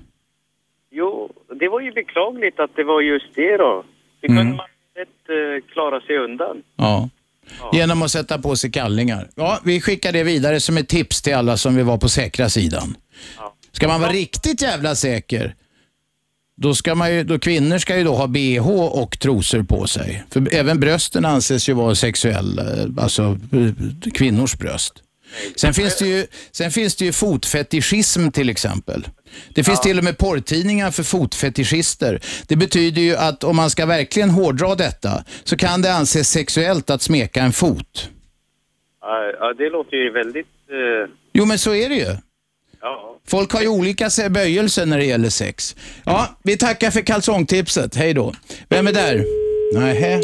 Det var ju beklagligt att det var just det då. Det Mm. kunde man lätt eh, klara sig undan. Ja. Genom att sätta på sig kallingar. Ja, vi skickar det vidare som ett tips till alla som vill vara på säkra sidan. Ska man vara riktigt jävla säker, då ska man ju, då kvinnor ska ju då ha bh och trosor på sig. För även brösten anses ju vara sexuella, alltså eh, kvinnors bröst. Sen finns, det ju, sen finns det ju fotfetischism till exempel. Det finns till och med porrtidningar för fotfetischister. Det betyder ju att om man ska verkligen hårdra detta så kan det anses sexuellt att smeka en fot. Ja, ja, det låter ju väldigt... Eh, Jo men så är det ju. ja. Folk har ju olika se- böjelser när det gäller sex. Ja, vi tackar för kalsongtipset. Hej då. Vem är där? Nähä.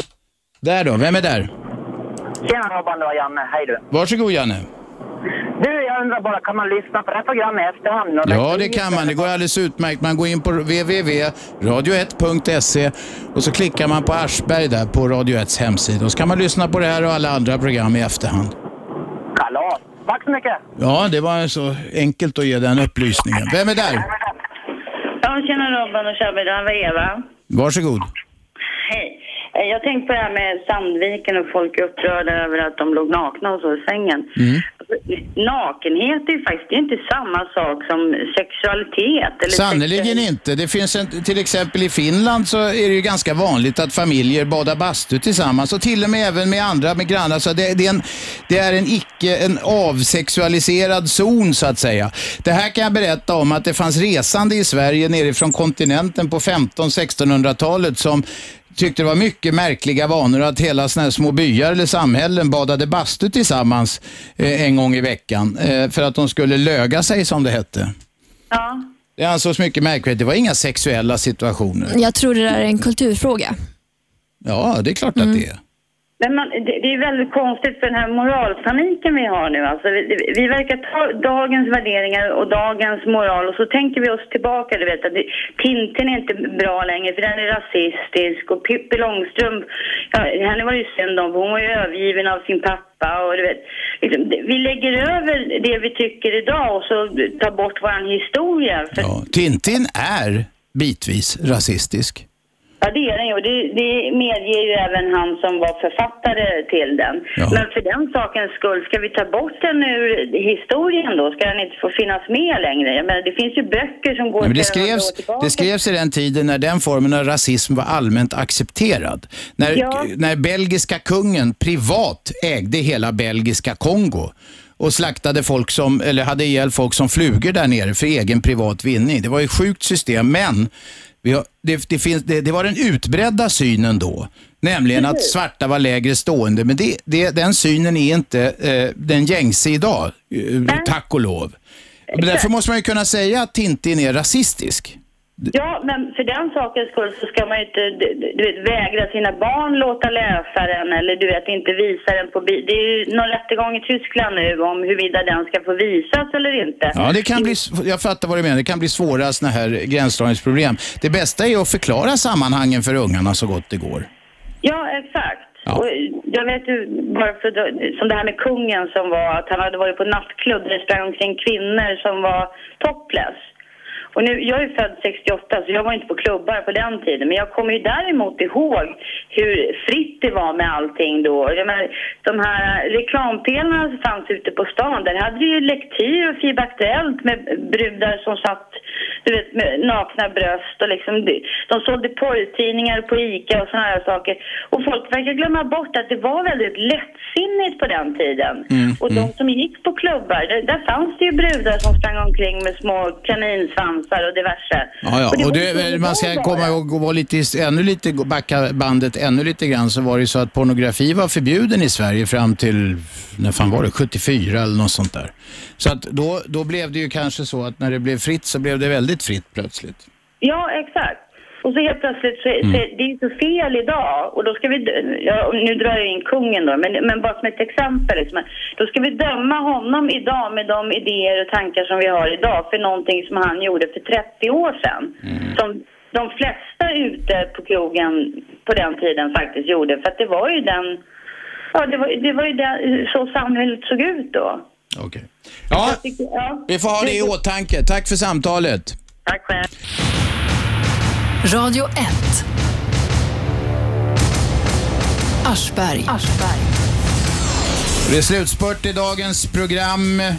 Där då, vem är där? Tjena Robban, det var Janne. Hej du. Varsågod Janne. Du, jag undrar bara, kan man lyssna på det här programmet efterhand? Och Ja, det kan man. Det går alldeles utmärkt. Man går in på www.radio1.se och så klickar man på Aschberg där på Radio 1s hemsida. Och så kan man lyssna på det här och alla andra program i efterhand. Kalas. Tack så mycket. Ja, det var så enkelt att ge den upplysningen. Vem är där? Ja, tjena Robban och Shabbe, det var Eva. Varsågod. Hej. Eh, Jag tänkte på det här med Sandviken och folk är upprörda över att de låg nakna och så i sängen. Mm. Nakenhet är ju faktiskt är inte samma sak som sexualitet. Eller Sannerligen sexuell- inte. Det finns en, till exempel i Finland så är det ju ganska vanligt att familjer badar bastu tillsammans och till och med även med andra, med grannar. Så det, det, är en, det är en icke, en avsexualiserad zon så att säga. Det här kan jag berätta om att det fanns resande i Sverige nerifrån kontinenten på 15-1600-talet som tyckte det var mycket märkliga vanor att hela såna här små byar eller samhällen badade bastu tillsammans eh, en gång i veckan eh, för att de skulle löga sig som det hette. Ja. Det ansågs mycket märkligt. Det var inga sexuella situationer. Jag tror det där är en kulturfråga. Ja, det är klart att det är. Men man, det, det är väldigt konstigt för den här moralpaniken vi har nu. Alltså, vi, vi verkar ta dagens värderingar och dagens moral och så tänker vi oss tillbaka. Du vet, att det, Tintin är inte bra längre för den är rasistisk och Pippi Långstrump, ja, henne var det ju synd om för hon var ju övergiven av sin pappa och du vet. Liksom, vi lägger över det vi tycker idag och så tar bort våran historia. För, ja. Tintin är bitvis rasistisk det är den ju det, det medger ju även han som var författare till den. Men för den sakens skull, ska vi ta bort den ur historien då? Ska den inte få finnas med längre? Jag menar, det finns ju böcker som går Ja, men det, skrevs, det skrevs i den tiden när den formen av rasism var allmänt accepterad. När, Ja. när belgiska kungen privat ägde hela belgiska Kongo och slaktade folk som, eller hade ihjäl folk som flugor där nere för egen privat vinning. Det var ett sjukt system, men har, det, det, finns, det, det var den utbredda synen då, nämligen att svarta var lägre stående. Men det, den synen är inte eh, den gängse idag, eh, tack och lov. Men Därför måste man ju kunna säga att Tintin är rasistisk. Ja, men för den sakens skull så ska man ju inte du, vet, vägra sina barn låta läsa den eller du vet inte visa den på bi- Det är ju någon rättegång i Tyskland nu om huruvida den ska få visas eller inte. Ja, det kan bli, jag fattar vad du menar. Det kan bli svåra såna här gränsdragningsproblem. Det bästa är att förklara sammanhangen för ungarna så gott det går. Ja, exakt. Och jag vet ju, bara för, som det här med kungen som var, att han hade varit på nattklubb där det sprang omkring kvinnor som var topless. Och nu, jag är född 68 så jag var inte på klubbar på den tiden. Men jag kommer ju däremot ihåg hur fritt det var med allting då. Jag menar, de här reklampelarna som fanns ute på stan, där hade det ju lektyr och FIB Aktuellt med brudar som satt du vet, med nakna bröst och liksom, de, de sålde porrtidningar på ICA och såna här saker. Och folk verkar glömma bort att det var väldigt lättsinnigt på den tiden. Mm, Och de som gick på klubbar, där, där fanns det ju brudar som sprang omkring med små kaninsvansar och diverse. Ja, ja. Och det Och det, man ska komma ihåg och vara lite, ännu lite, backa bandet ännu lite grann så var det ju så att pornografi var förbjuden i Sverige fram till, när fan var det, 74 eller något sånt där. Så att då, då blev det ju kanske så att när det blev fritt så blev det väldigt fritt plötsligt. Ja, exakt. Och så helt plötsligt så, Mm. så det är ju så fel idag och då ska vi, ja, nu drar jag in kungen då, men, men bara som ett exempel liksom, då ska vi döma honom idag med de idéer och tankar som vi har idag för någonting som han gjorde för 30 år sedan. Som de flesta ute på krogen på den tiden faktiskt gjorde, för att det var ju den, ja det var, det var ju den, så samhället såg ut då. Okej. Ja, ja, vi får ha det i åtanke. Tack för samtalet. Tack själv. Radio 1. Aschberg. Det är slutspurt i dagens program. Eh,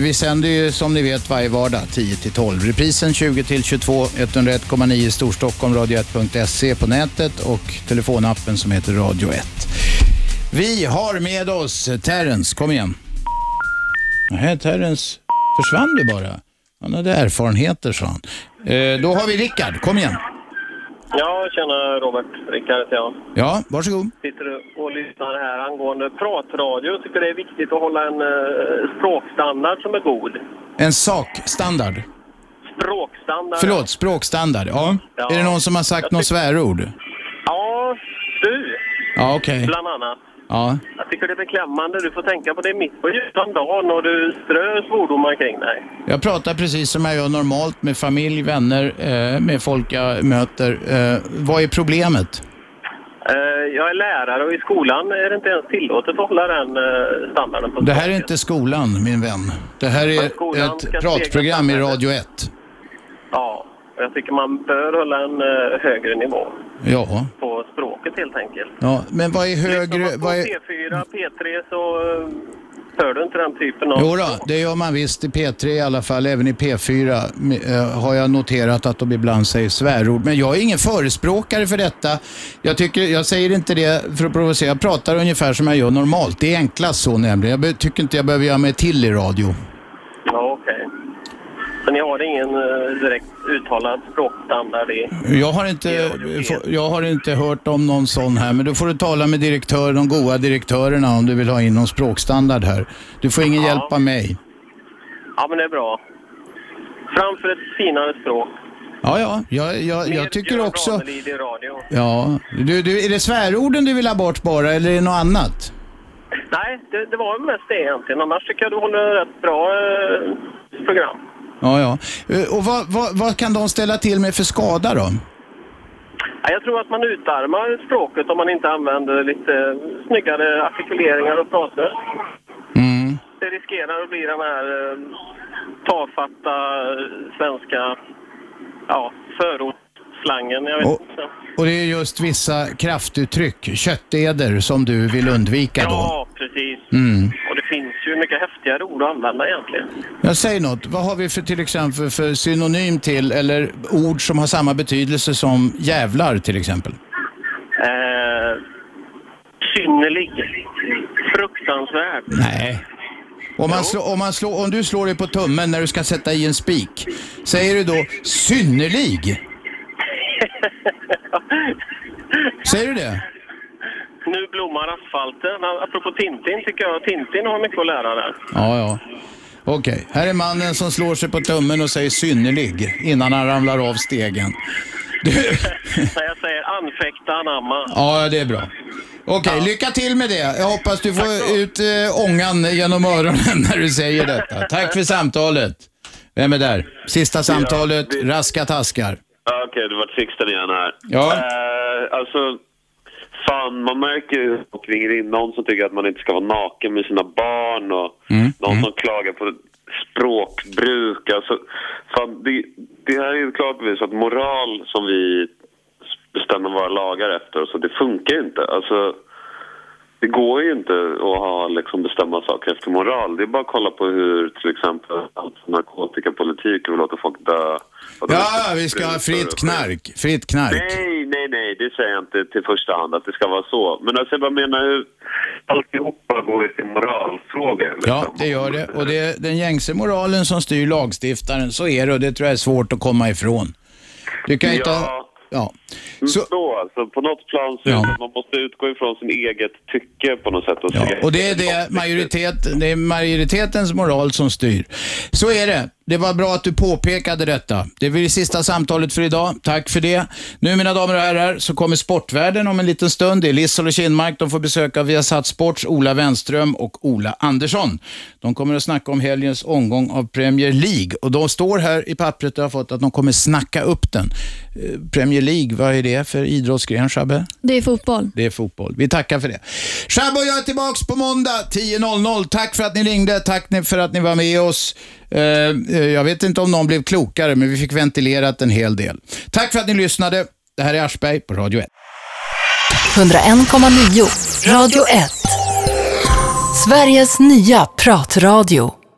vi sänder ju som ni vet varje vardag 10-12. Reprisen 20-22, 101,9 Storstockholm, radio1.se på nätet och telefonappen som heter Radio 1. Vi har med oss Terrence, kom igen. Nej, Terrence försvann du bara. Han hade erfarenheter sa han. Eh, då har vi Rickard, kom igen. Ja, tjena Robert. Rickard heter jag. Ja, varsågod. Sitter och lyssnar här angående pratradio. Tycker det är viktigt att hålla en eh, språkstandard som är god. En sakstandard. Språkstandard. Förlåt, språkstandard. Ja. Ja. Är det någon som har sagt något svärord? Ja, du Ja, okej. bland annat. Ja. Jag tycker det är beklämmande. Du får tänka på det mitt på ljusan dagen och du strör svordomar kring dig. Jag pratar precis som jag gör normalt med familj, vänner, eh, med folk jag möter. Eh, vad är problemet? Eh, jag är lärare och i skolan är det inte ens tillåtet att hålla den eh, standarden. På Det här är inte skolan, min vän. Det här Men är ett pratprogram i Radio 1. Ja, och jag tycker man bör hålla en eh, högre nivå Ja. på språket helt enkelt. ja. Men vad är högre... På Vad är... P4, P3 så eh, hör du inte den typen av... Jo då, det gör man visst i P3 i alla fall. Även i P4 eh, har jag noterat att de ibland säger svärord. Men jag är ingen förespråkare för detta. Jag, tycker, jag säger inte det för att provocera. Jag pratar ungefär som jag gör normalt. Det är enklast så nämligen. Jag be- tycker inte jag behöver göra mig till i radio. Så ni har ingen eh, direkt uttalad språkstandard i... Jag har, inte, jag har inte hört om någon sån här, men då får du tala med direktör, de goda direktörerna om du vill ha in någon språkstandard här. Du får ingen Ja. hjälp av mig. Ja, men det är bra. Framför ett finare språk. Ja, ja, jag, jag, jag tycker också... Ja, du, du, är det svärorden du vill ha bort bara eller är det något annat? Nej, det, det var mest det egentligen. Annars tycker jag du håller ett bra eh, program. Ja, ja. Eh, Och vad, vad, vad kan de ställa till med för skada då? Ja, Jag tror att man utarmar språket om man inte använder lite snyggare artikuleringar och fraser. Mm. Det riskerar att bli den här eh, tafatta eh, svenska ja, förortsslangen. Jag vet Och- inte. Och det är just vissa kraftuttryck, kötteder, som du vill undvika då? Ja, precis. Mm. Och det finns ju mycket häftigare ord att använda egentligen. Jag säger något. Vad har vi för till exempel för synonym till eller ord som har samma betydelse som jävlar till exempel? Eh, synnerlig. Fruktansvärd. Nej. Om, man slå, om, man slå, om du slår dig på tummen när du ska sätta i en spik, säger du då synnerlig? Säger du det? Nu blommar asfalten. Apropå Tintin tycker jag Tintin har mycket att lära där. Ja, ja. Okej, här är mannen som slår sig på tummen och säger synnerlig innan han ramlar av stegen. Du... När jag säger anfäkta, anamma. Ja, det är bra. Okej, lycka till med det. Jag hoppas du får ut äh, ångan genom öronen när du säger detta. Tack för samtalet. Vem är där? Sista samtalet, raska taskar. Ja, Okej, det var Sixten igen här. Ja. Eh, alltså, fan, man märker ju och ringer in någon som tycker att man inte ska vara naken med sina barn och Mm. någon som klagar på språkbruk. Alltså, fan, det, det här är ju klart bevis att moral som vi bestämmer våra lagar efter, så det funkar ju inte. Alltså, det går ju inte att ha, liksom, bestämma saker efter moral. Det är bara att kolla på hur till exempel narkotikapolitik, vi låter folk dö. Ja, vi ska ha fritt knark. Fritt knark. Nej, nej, nej, det säger jag inte till första hand att det ska vara så. Men alltså jag bara menar hur alltihopa går till moralfrågor. liksom. Ja, det gör det. Och det är den gängse moralen som styr lagstiftaren. Så är det och det tror jag är svårt att komma ifrån. Du kan inte... Ja. Ja. Så, så alltså, på något plan så att man måste utgå ifrån sin eget tycke på något sätt. Och, se. Och det är det, majoritet, det är majoritetens moral som styr. Så är det. Det var bra att du påpekade detta. Det blir det sista samtalet för idag. Tack för det. Nu mina damer och herrar så kommer Sportvärlden om en liten stund. Det är Lissel och Kinmark. De får besök av Viasat Sports Ola Wenström och Ola Andersson. De kommer att snacka om helgens omgång av Premier League. Och de står här i pappret jag har fått att de kommer snacka upp den. Eh, Premier League, vad är det för idrottsgren, Shabbe? Det är fotboll. Det är fotboll. Vi tackar för det. Shabbe och jag är tillbaks på måndag 10.00. Tack för att ni ringde. Tack för att ni var med oss. Eh, eh, jag vet inte om någon blev klokare, men vi fick ventilerat en hel del. Tack för att ni lyssnade. Det här är Aschberg på Radio 1. 101,9 Radio 1. Sveriges nya pratradio.